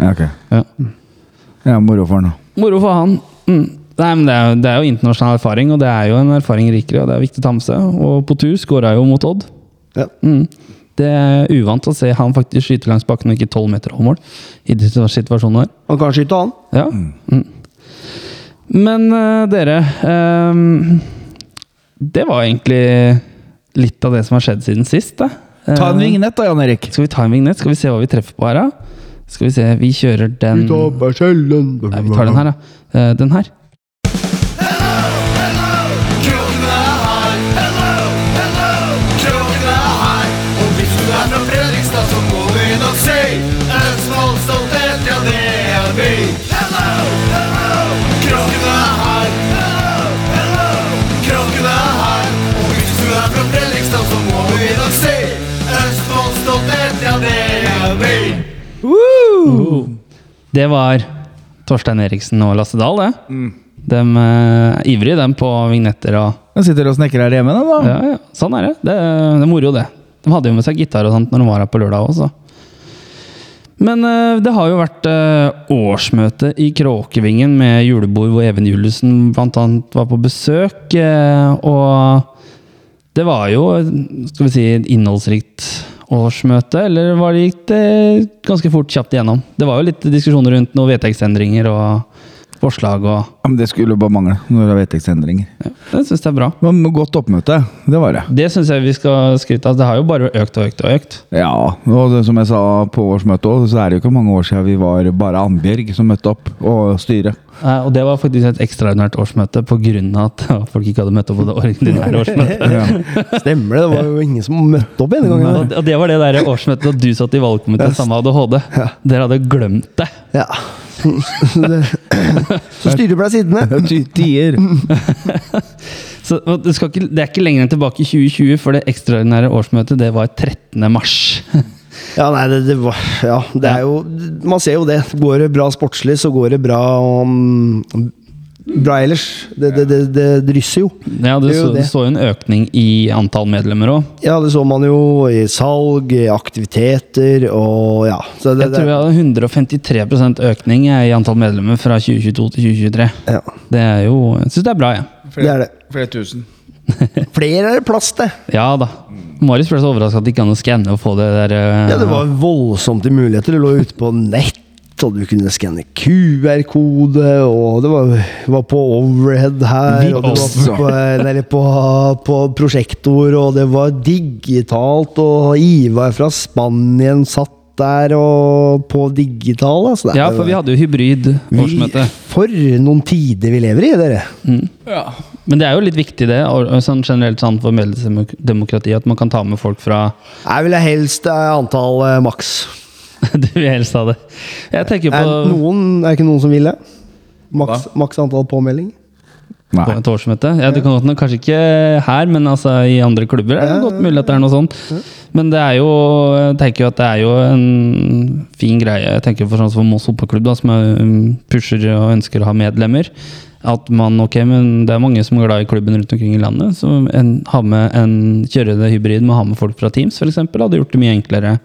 Ja, ok. Ja. Ja, moro for han, da. Moro for han. Mm. Nei, men det er, det er jo internasjonal erfaring, og det er jo en erfaring rikere, og det er viktig å ta med seg. Og på tur skåra jo mot Odd. Ja. Mm. Det er uvant å se han faktisk skyte langs bakken og ikke tolv meter over mål. I de her der. Han kan skyte, han. Ja. Mm. Men uh, dere um, Det var egentlig litt av det som har skjedd siden sist. Da. Ta en Eh, vignett da, Jan Erik. Skal vi ta en vignett? Skal vi se hva vi treffer på her, da? Skal vi se, vi kjører den Nei, vi tar den her, da. Uh, Den her. Det var Torstein Eriksen og Lasse Dahl, det. De er ivrige, dem, på vignetter og De sitter og snekrer her hjemme, da. Ja, ja. Sånn er det. Det, det er moro, det. De hadde jo med seg gitar og sånt når de var her på lørdag også. Men eh, det har jo vært eh, årsmøte i Kråkevingen med julebord hvor Even Juliussen bl.a. var på besøk. eh, og det var jo skal vi si, innholdsrikt årsmøte, eller var det gikk det ganske fort kjapt igjennom? Det var jo litt diskusjoner rundt noen vedtektsendringer og forslag og Ja, men det skulle bare mangle når det er vedtektsendringer. ja, Det syns jeg er bra. Men godt oppmøte. Det var det. Det syns jeg vi skal skryte av. Det har jo bare økt og økt og økt. Ja, og det, som jeg sa på årsmøtet òg, så er det jo ikke mange år siden vi var bare Annbjørg som møtte opp, og styret. Ja, Og det var faktisk et ekstraordinært årsmøte pga. at folk ikke hadde møtt opp på det ordinære årsmøtet. Ja. Stemmer det, det var jo ingen som møtte opp denne gangen. Og det- Og det var det der årsmøtet da du satt i valgkomiteen sammen med ADHD. Dere hadde glemt det. Ja. Så styrer ble sittende. Tier. Så det, ikke, det er ikke lenger enn tilbake i 2020, for det ekstraordinære årsmøtet det var 13. mars. Ja, nei, det, det var Ja, det er jo Man ser jo det. Går det bra sportslig, så går det bra um, Bra ellers. Det, det, det, det drysser jo. Ja, det, Det jo så, det det. så jo en økning i antall medlemmer òg. Ja, det så man jo i salg, i aktiviteter og ja. Så det, Jeg tror vi hadde 153% økning i antall medlemmer fra 2022 til 2023. ja, Det er jo Jeg syns det er bra, jeg. det er det. Flere tusen. Flere er det plass til. Ja. da. Marius ble så overraska at det ikke an å skanne og få det der eh, Ja, det var voldsomt i muligheter. Det lå ute på nett, og du kunne skanne QR-kode, og det var, var på overhead her, og det var på, eller på, på prosjektor, og det var digitalt, og Ivar fra Spanien satt der og på digital. Altså, Ja, for vi hadde jo hybrid årsmøte. Vi, for noen tider vi lever i, dere. Men det er jo litt viktig, det, og og sånn generelt sånn for medlemsdemokrati, at man kan ta med folk fra Jeg ville helst eh, antall eh, maks. Du vil helst ha det. Jeg tenker Er, noen, er ikke noen som vil det? Maks, maks antall påmelding? på et årsmøte. Ja, det kan godt, kanskje ikke her, men altså i andre klubber er det godt mulig at det er noe sånt. Men det er jo, jeg tenker jo at det er jo en fin greie. Jeg tenker for sånn som Moss fotballklubb, som um, pusher og ønsker å ha medlemmer. At man, ok, men Det er mange som er glad i klubben rundt omkring i landet. Så en, ha med en, kjøre det hybrid med å ha med folk fra Teams, f.eks., hadde gjort det mye enklere.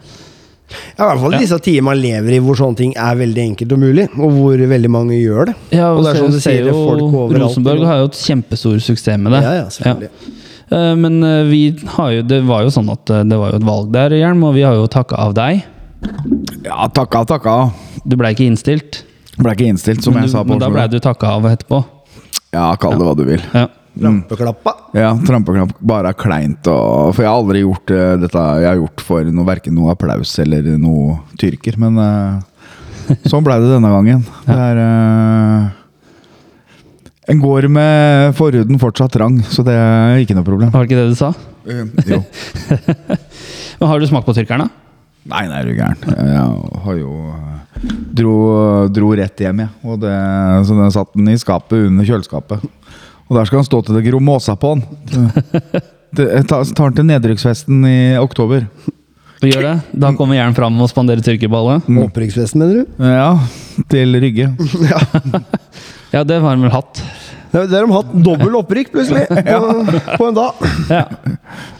Ja, I hvert fall i disse tider man lever i hvor sånne ting er veldig enkelt og mulig, og hvor veldig mange gjør det. Ja, og det er sånn du sier, er folk overalt. Rosenborg har jo et kjempestor suksess med det. Ja, ja, selvfølgelig. Ja. Men eh, vi har jo, det var jo sånn at eh, det var jo et valg der, Hjelm, og vi har jo takka av deg. Ja, takka, takka. Du blei ikke innstilt. Ble ikke innstilt, som men jeg sa på men da blei du takka av etterpå. Ja, kall det hva du vil. Ja. Rampeklappa. Ja, trampeklapp bare er kleint. Og, for jeg har aldri gjort uh, dette Jeg har gjort for noe, verken noe applaus eller noe tyrker. Men uh, sånn blei det denne gangen. Det er uh, En går med forhuden fortsatt trang, så det er ikke noe problem. Var det ikke det du sa? Jo. Men har du smakt på tyrkeren, da? Nei, nei, er du gæren. Jeg har jo dro, dro rett hjem, jeg. Og det, så den satt den i skapet under kjøleskapet. Og der skal han stå til det gror måsa på han. Det, jeg tar, han til nedrykksfesten i oktober. Du gjør det? Da kommer Jern fram og spanderer tyrkerballe? Opprykksfesten, mener du? Ja, til Rygge. Ja, det har de vel hatt. Det det har de hatt dobbel opprykk, plutselig, på, på en dag. Ja.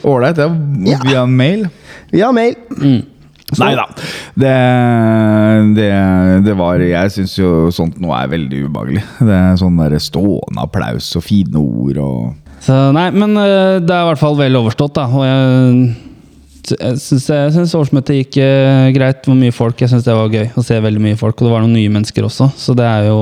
Ålreit, det Ja. var via en mail. Vi har mail. Nei da. Det, det, det var Jeg syns jo sånt nå er veldig ubehagelig. Det er sånn der stående applaus og fine ord og Så nei, men eh, det er i hvert fall vel overstått, da. Og jeg, jeg syns, årsmøtet gikk eh, greit. Det var mye folk. Jeg syns det var gøy å se veldig mye folk. Og det var noen nye mennesker også, så det er jo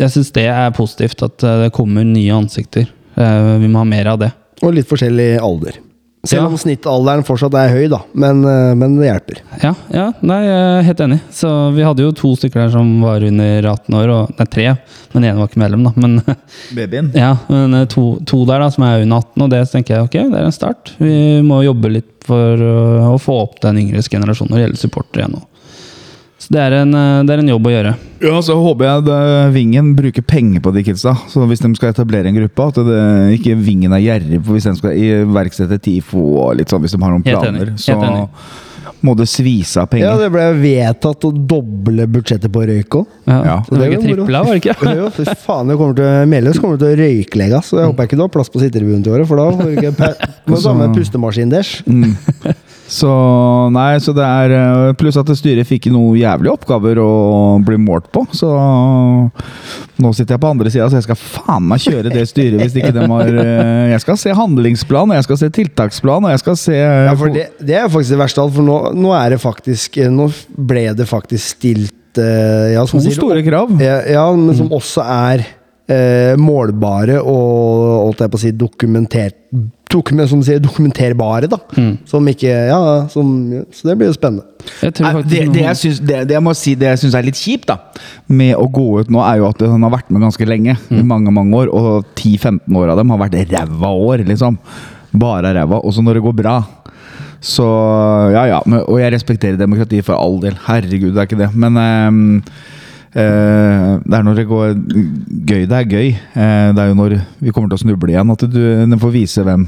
Jeg syns det er positivt at eh, det kommer nye ansikter. Eh, Vi må ha mer av det. Og litt forskjellig alder. Selv Ja. om snittalderen fortsatt er høy, da. Men, eh, men det hjelper. Ja, ja, nei, jeg er helt enig. Så vi hadde jo to stykker der som var under 18 år, og nei, tre. Men én var ikke medlem, da. Men babyen. Ja, men eh, to, to der da, som er under 18, og det tenker jeg ok, det er en start. Vi må jobbe litt for uh, å få opp den yngre generasjonen når det gjelder supportere igjen nå. Så det er, en, uh, det er en jobb å gjøre. Ja, så håper jeg det, Vingen bruker penger på de kidsa. Så hvis de skal etablere en gruppe, at det, ikke Vingen er gjerrig på hvis de skal iverksette TIFO og litt sånn, hvis de har noen planer. Så må det svise av penger. Ja, det ble vedtatt å doble budsjettet på røyk òg. Ja, Ja. Det var ikke tripla, var det ikke? Jo, fy faen, det kommer til, Meløs kommer til å røyklegge. Så jeg håper jeg ikke du har plass på sittetribunen til året, for da får du ikke pe- må du ta med pustemaskin deres. Mm. Så nei, så det er eh, Pluss at styret fikk noen jævlige oppgaver å bli målt på. Så nå sitter jeg på andre sida, så jeg skal faen meg kjøre det styret hvis ikke de har eh, Jeg skal se handlingsplan, og jeg skal se tiltaksplan, og jeg skal se Ja, for det, det er faktisk det verste av alt, for nå, nå er det faktisk Nå ble det faktisk stilt eh, ja, som To store krav. Ja, ja men som også er eh, målbare og holdt jeg på å si dokumentert dokument, Som sier dokumenterbare, da. Som ikke Ja, som, så det blir jo spennende. Jeg faktisk Det, det, jeg syns, det, det jeg må si Det jeg syns er litt kjipt da med å gå ut nå, er jo at han har vært med ganske lenge. I mange mange år. Og 10-15 år av dem har vært ræva år, liksom. Bare ræva. Og så når det går bra så ja, ja. Men, og jeg respekterer demokratiet for all del. Herregud, det er ikke det. Men eh, det er når det går gøy. Det er gøy. Eh, det er jo når vi kommer til å snuble igjen, at du, du får vise hvem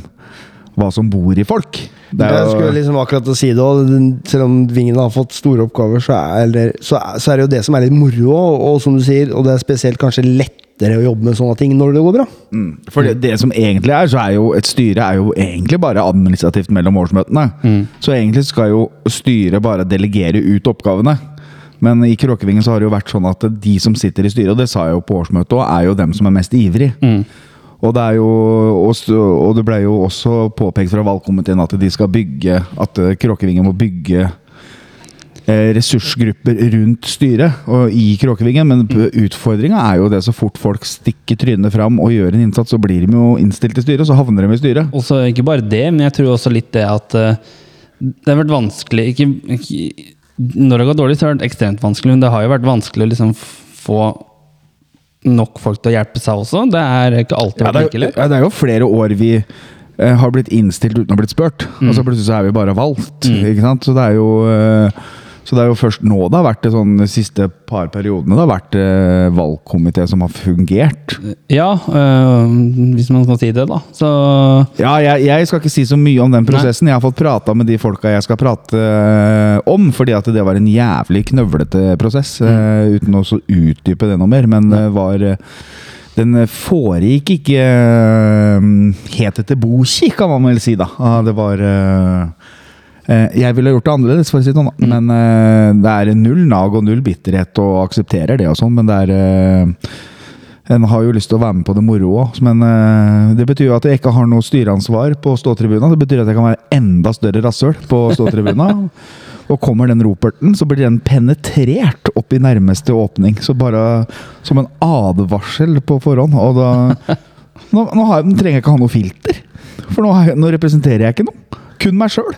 hva som bor i folk. Det er Jeg skulle liksom akkurat å si det også, Selv om Vingen har fått store oppgaver, så er, det, så, er, så er det jo det som er litt moro. Og, og som du sier, og det er spesielt kanskje lettere å jobbe med sånne ting når det går bra. Mm. For det, det som egentlig er, så er jo et styre er jo egentlig bare administrativt mellom årsmøtene. Så egentlig skal jo styret bare delegere ut oppgavene. Men i Kråkevingen så har det jo vært sånn at de som sitter i styret, og det sa jeg jo på årsmøtet òg, er jo dem som er mest ivrig. Og det jo Og det ble jo også påpekt fra valgkomiteen at de skal bygge At Kråkevingen må bygge eh, ressursgrupper rundt styret og i Kråkevingen. Men utfordringa er jo det så fort folk stikker trynet fram og gjør en innsats, så blir de jo innstilt i styret, så havner de i styret. Og så ikke bare det, men jeg tror også litt det at eh, det har vært vanskelig ikke, ikke, Når det går dårlig, så har det vært ekstremt vanskelig, men det har jo vært vanskelig å liksom få nok folk til å hjelpe seg også. Det er ikke alltid vært det, like er, lett. det er jo flere år vi eh, har blitt innstilt uten å ha blitt spurt. Og så plutselig så er vi bare valgt. Ikke sant? Så det er jo eh, så det er jo først nå det har vært det sånn de siste par periodene det har vært eh, valgkomité som har fungert. Ja, øh, hvis man skal si det, da. Så Ja, jeg, jeg skal ikke si så mye om den prosessen. Jeg har fått prata med de folka jeg skal prate eh, om, fordi at det var en jævlig knøvlete prosess. eh, uten å så utdype det noe mer, men det var eh, den foregikk ikke eh, helt etter boki, kan man vel si, da. Ah, Det var eh, eh, Jeg ville gjort det annerledes, for å si det sånn. Men eh, det er null nag og null bitterhet, og aksepterer det og sånn, men det er eh, en har jo lyst til å være med på det moro òg, men eh, det betyr jo at jeg ikke har noe styreansvar på ståtribuna. Det betyr at jeg kan være enda større rasshøl på ståtribuna. og kommer den roperten, så blir den penetrert opp i nærmeste åpning. Så bare som en advarsel på forhånd. Og da Nå, nå har, trenger jeg ikke ha noe filter, for nå, nå representerer jeg ikke noe. Kun meg sjøl.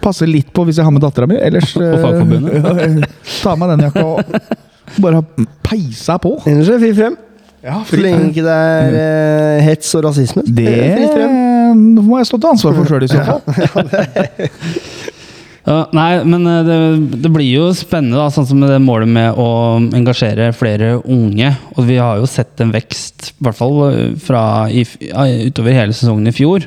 Passer litt på hvis jeg har med dattera mi. Ellers På Fagforbundet. eh, Ta av meg den jakka og bare peisa på. Ellers er det fri frem. Ja, Så lenge ikke det er eh, hets og rasisme. Det det må jeg stå til ansvar for sjøl, i så fall. Ja, nei, men eh, det, det blir jo spennende, da, sånn som det målet med å engasjere flere unge. Og vi har jo sett en vekst, i hvert fall eh, fra i, utover hele sesongen i fjor.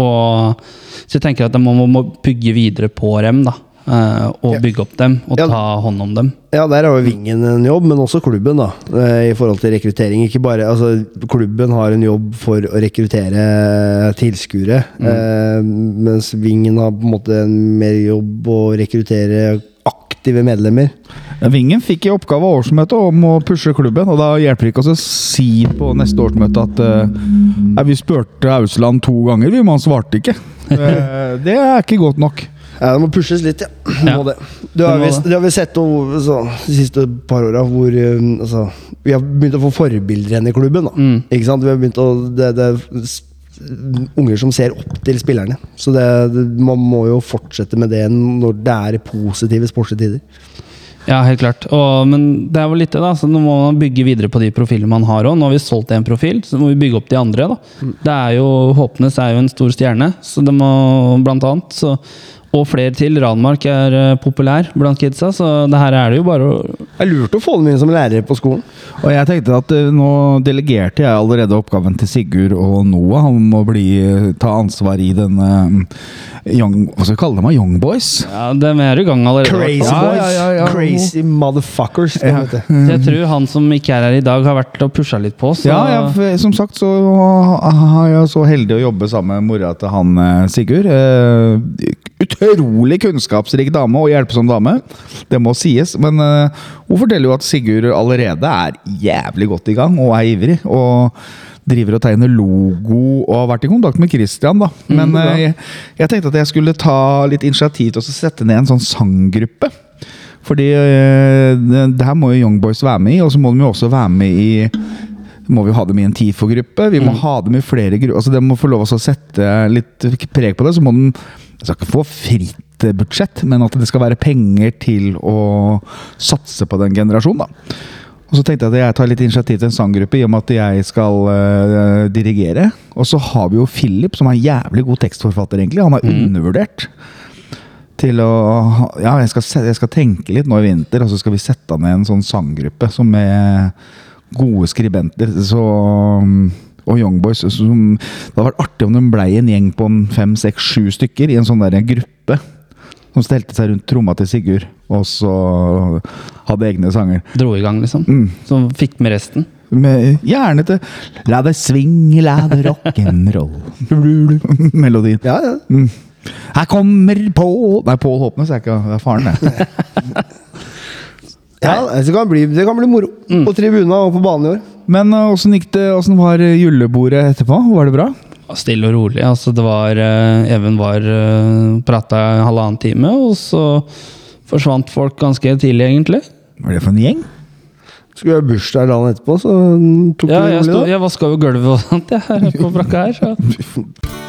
Og, så jeg tenker at man må, må bygge videre på dem, da. Eh, og bygge opp dem, og Ja. ta hånd om dem. Ja, der har jo Vingen en jobb, men også klubben, da. eh, I forhold til rekruttering. Ikke bare, altså, klubben har en jobb for å rekruttere tilskuere, eh, mens Vingen har på en måte en mer jobb å rekruttere aktive medlemmer. Vingen fikk i oppgave av årsmøtet om å pushe klubben, og da hjelper det ikke oss å si på neste årsmøte at eh, vi spurte Ausland to ganger, vi, men han svarte ikke. Eh, det er ikke godt nok. Ja, det må pushes litt, ja. Ja. Må det. Du har, Det det. har vi sett over, så, de siste par åra hvor eh, altså, Vi har begynt å få forbilder igjen i klubben. Mm. Ikke sant? Vi har begynt å det, det er unger som ser opp til spillerne. Så det, det, man må jo fortsette med det når det er positive sportslige tider. Ja, helt klart. Og, men det er jo litt det, da. Så nå må man bygge videre på de profilene man har òg. Nå har vi solgt én profil, så må vi bygge opp de andre. da. Det er jo, Håpnes er jo en stor stjerne, så det må blant annet. Så, og flere til. Ranmark er eh, populær blant kidsa, så det her er det jo bare å Det er lurt å få dem inn som lærere på skolen. Og jeg tenkte at eh, nå delegerte jeg allerede oppgaven til Sigurd og Noah. Han må bli, ta ansvar i den eh, young, Hva skal vi kalle dem? Young Boys? Ja, dem er i gang allerede. Crazy Ja, boys! ja, ja, ja. Crazy motherfuckers! Ja. vet jeg tror han som ikke er her i dag, har vært og pusha litt på. Så Ja, ja, som sagt så har jeg så heldig å jobbe sammen med mora til han eh, Sigurd. Utrolig kunnskapsrik dame og hjelpsom dame. Det må sies. Men uh, hun forteller jo at Sigurd allerede er jævlig godt i gang og er ivrig. Og driver og tegner logo og har vært i kontakt med Christian. da. Men eh, jeg, jeg tenkte at jeg skulle ta litt initiativ til å sette ned en sånn sanggruppe. Fordi uh, det, her må jo Young Boys være med i, og så må de jo også være med i må vi ha dem i en TIFO-gruppe? Vi må ha dem i flere grupper. Altså, de må få lov å sette litt preg på det. Så må de de skal ikke få fritt budsjett, men at det skal være penger til å satse på den generasjonen. da. Og så tenkte jeg at jeg tar litt initiativ til en sanggruppe i og med at jeg skal uh, dirigere. Og så har vi jo Philip, som er en jævlig god tekstforfatter, egentlig. Han er undervurdert. Til å Ja, jeg skal, jeg skal tenke litt nå i vinter, og så skal vi sette ned en sånn sanggruppe som med gode skribenter. Så og Young Boys. Som, det hadde vært artig om de blei en gjeng på fem, seks, sju stykker i en sånn der gruppe. Som stelte seg rundt tromma til Sigurd, og så hadde egne sanger. Dro i gang, liksom. Mm. Så fikk med resten. Med, gjerne til La det swing, la det rock'n'roll. Melodien. Ja, ja. Mm. Her kommer Pål Nei, Pål Håpnes er ikke Det er faren, det. ja det, kan bli, det kan bli moro. På tribuna og på banen i år. Men åssen gikk det? Åssen var uh, julebordet etterpå? Var det bra? Stille og rolig. Altså, det var eh, Even var uh, prata en halvannen time, og så forsvant folk ganske tidlig, egentlig. Hva er det for en gjeng? Skulle jeg ha bursdag dagen etterpå, så tok Ja, det rolig. da. jeg vaska jo gulvet og sånt jeg, på brakka her. Så.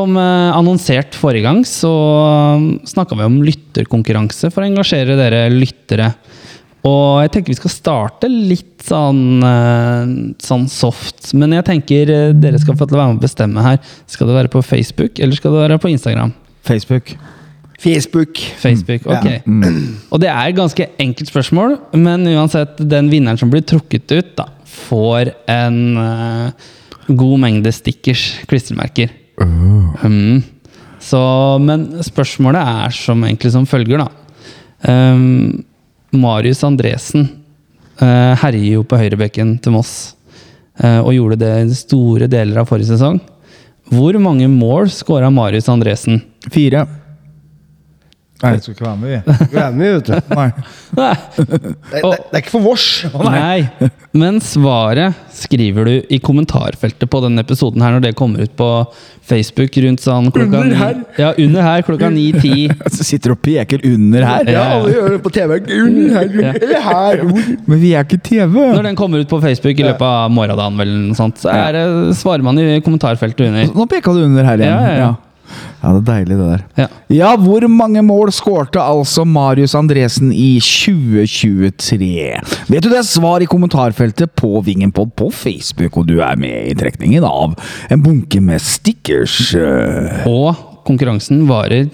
Som eh, annonsert forrige gang, så snakka vi om lytterkonkurranse for å engasjere dere lyttere. Og jeg tenker vi skal starte litt sånn, eh, sånn soft. Men jeg tenker eh, dere skal få til å være med å bestemme her. Skal det være på Facebook, eller skal det være på Instagram? Facebook. Facebook. Facebook, Ja. Mm. Og det er et ganske enkelt spørsmål, men uansett, den vinneren som blir trukket ut, da, får en uh, god mengde stickers, klistremerker. Mm. Så, men spørsmålet er som egentlig som følger, da. Um, Marius Andresen uh, herjer jo på høyrebekken til Moss, Uh, og gjorde det i store deler av forrige sesong. Hvor mange mål skåra Marius Andresen? Fire. Nei, jeg skal ikke være med, vi. Du er med, vet du. Nei. Det, det, det er ikke for vårs. Nei. Men svaret skriver du i kommentarfeltet på denne episoden her når det kommer ut på Facebook rundt sånn klokka Under ni- her. Ja, under her klokka ni-ti. Så sitter du og peker under her. Ja, alle gjør det på TV. Under her, Ja. eller her. Men vi er ikke TV. Når den kommer ut på Facebook i løpet av morgendagen, vel, sånt, så er det, svarer man i kommentarfeltet under. Nå peka du under her igjen. Ja, ja, ja. Ja, det er deilig, det der. Ja. Ja, hvor mange mål skårte altså Marius Andresen i 2023? Vet du det? Svar i kommentarfeltet på Vingenpod på Facebook, og du er med i trekningen av en bunke med stickers. Og konkurransen varer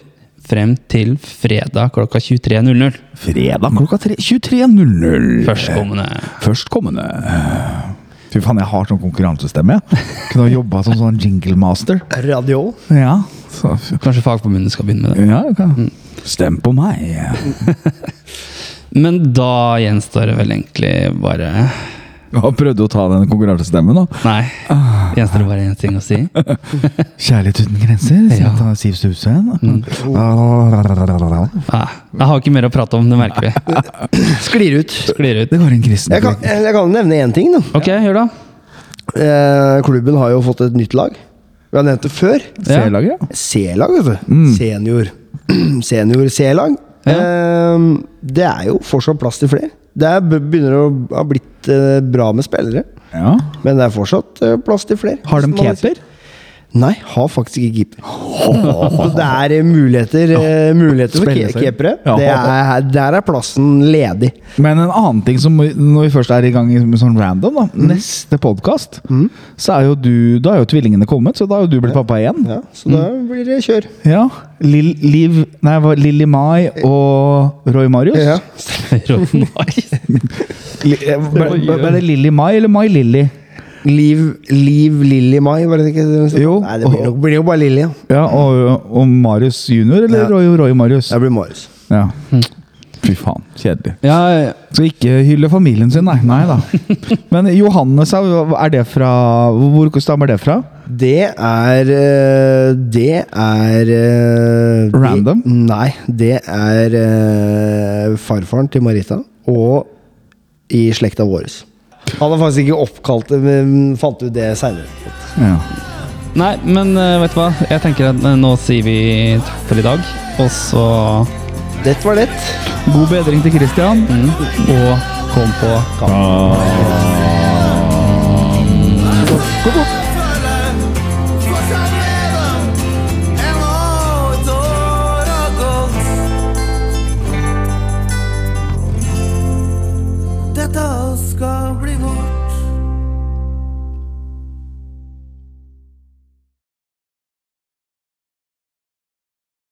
frem til fredag klokka 23.00. Fredag klokka 23.00. Førstkommende. Førstkommende. Fy faen, jeg har sånn konkurransestemme, ja. Kunne ha jobba som sånn jingle master. Radio. Ja. Så, Kanskje Fagforbundet skal begynne med det. ja, okay. kan. Stem på meg. Men da gjenstår det vel egentlig bare Jeg har prøvd å ta den konkurransestemmen, da. Nei. Gjenstår det bare én ting å si? Kjærlighet uten grenser. Ja. Ja. Siv Stusen. Ah, jeg har ikke mer å prate om, det merker vi. Sklir ut. Sklir ut. Det var en kristen Jeg kan, jeg kan nevne én ting, da. Ok, gjør det. Eh, klubben har jo fått et nytt lag. Vi har nevnt det før. C-lag, ja. C-lag, vet du. Senior. Senior C-lag. Eh, det er jo fortsatt plass til flere. Det er, begynner å ha blitt eh, bra med spillere. ja. Men det er fortsatt eh, plass til flere. Har de caper? Nei, har faktisk ikke keeper. Så det er eh, muligheter, ja. muligheter for ke- keepere. Ja. Det er, der er plassen ledig. Men en annen ting som når vi først er i gang med sånn random, da. Neste podkast, så er jo du Da er jo tvillingene kommet, så da har jo du blitt pappa igjen. Ja, så da blir det kjør. Ja. Lill, Liv Nei, Lilly Mai og Roy Marius? Ja. Roy Mai. ble ble det Lilly Mai eller Mai Lilly? Liv, Liv Lilly Mai, var det ikke det? Jo. Nei, det blir, nok, blir jo bare Lilly, ja. Ja, og, og Marius junior, eller Ja. Roy, Roy Marius? Det blir Marius. Ja. Fy faen, kjedelig. Ja, Skal ikke hylle familien sin, nei. Nei da. Men Johannes, er det fra Hvor stammer det fra? Det er eh, Det er eh, Random? Nei, det er eh, farfaren til Marita, og i slekta vår. Han har faktisk ikke oppkalt det, men fant ut det seinere. Ja. Nei, men eh, vet du hva? Jeg tenker at eh, nå sier vi takk for i dag. Og så Det var det. God bedring til Christian. Og kom på Gå, gå.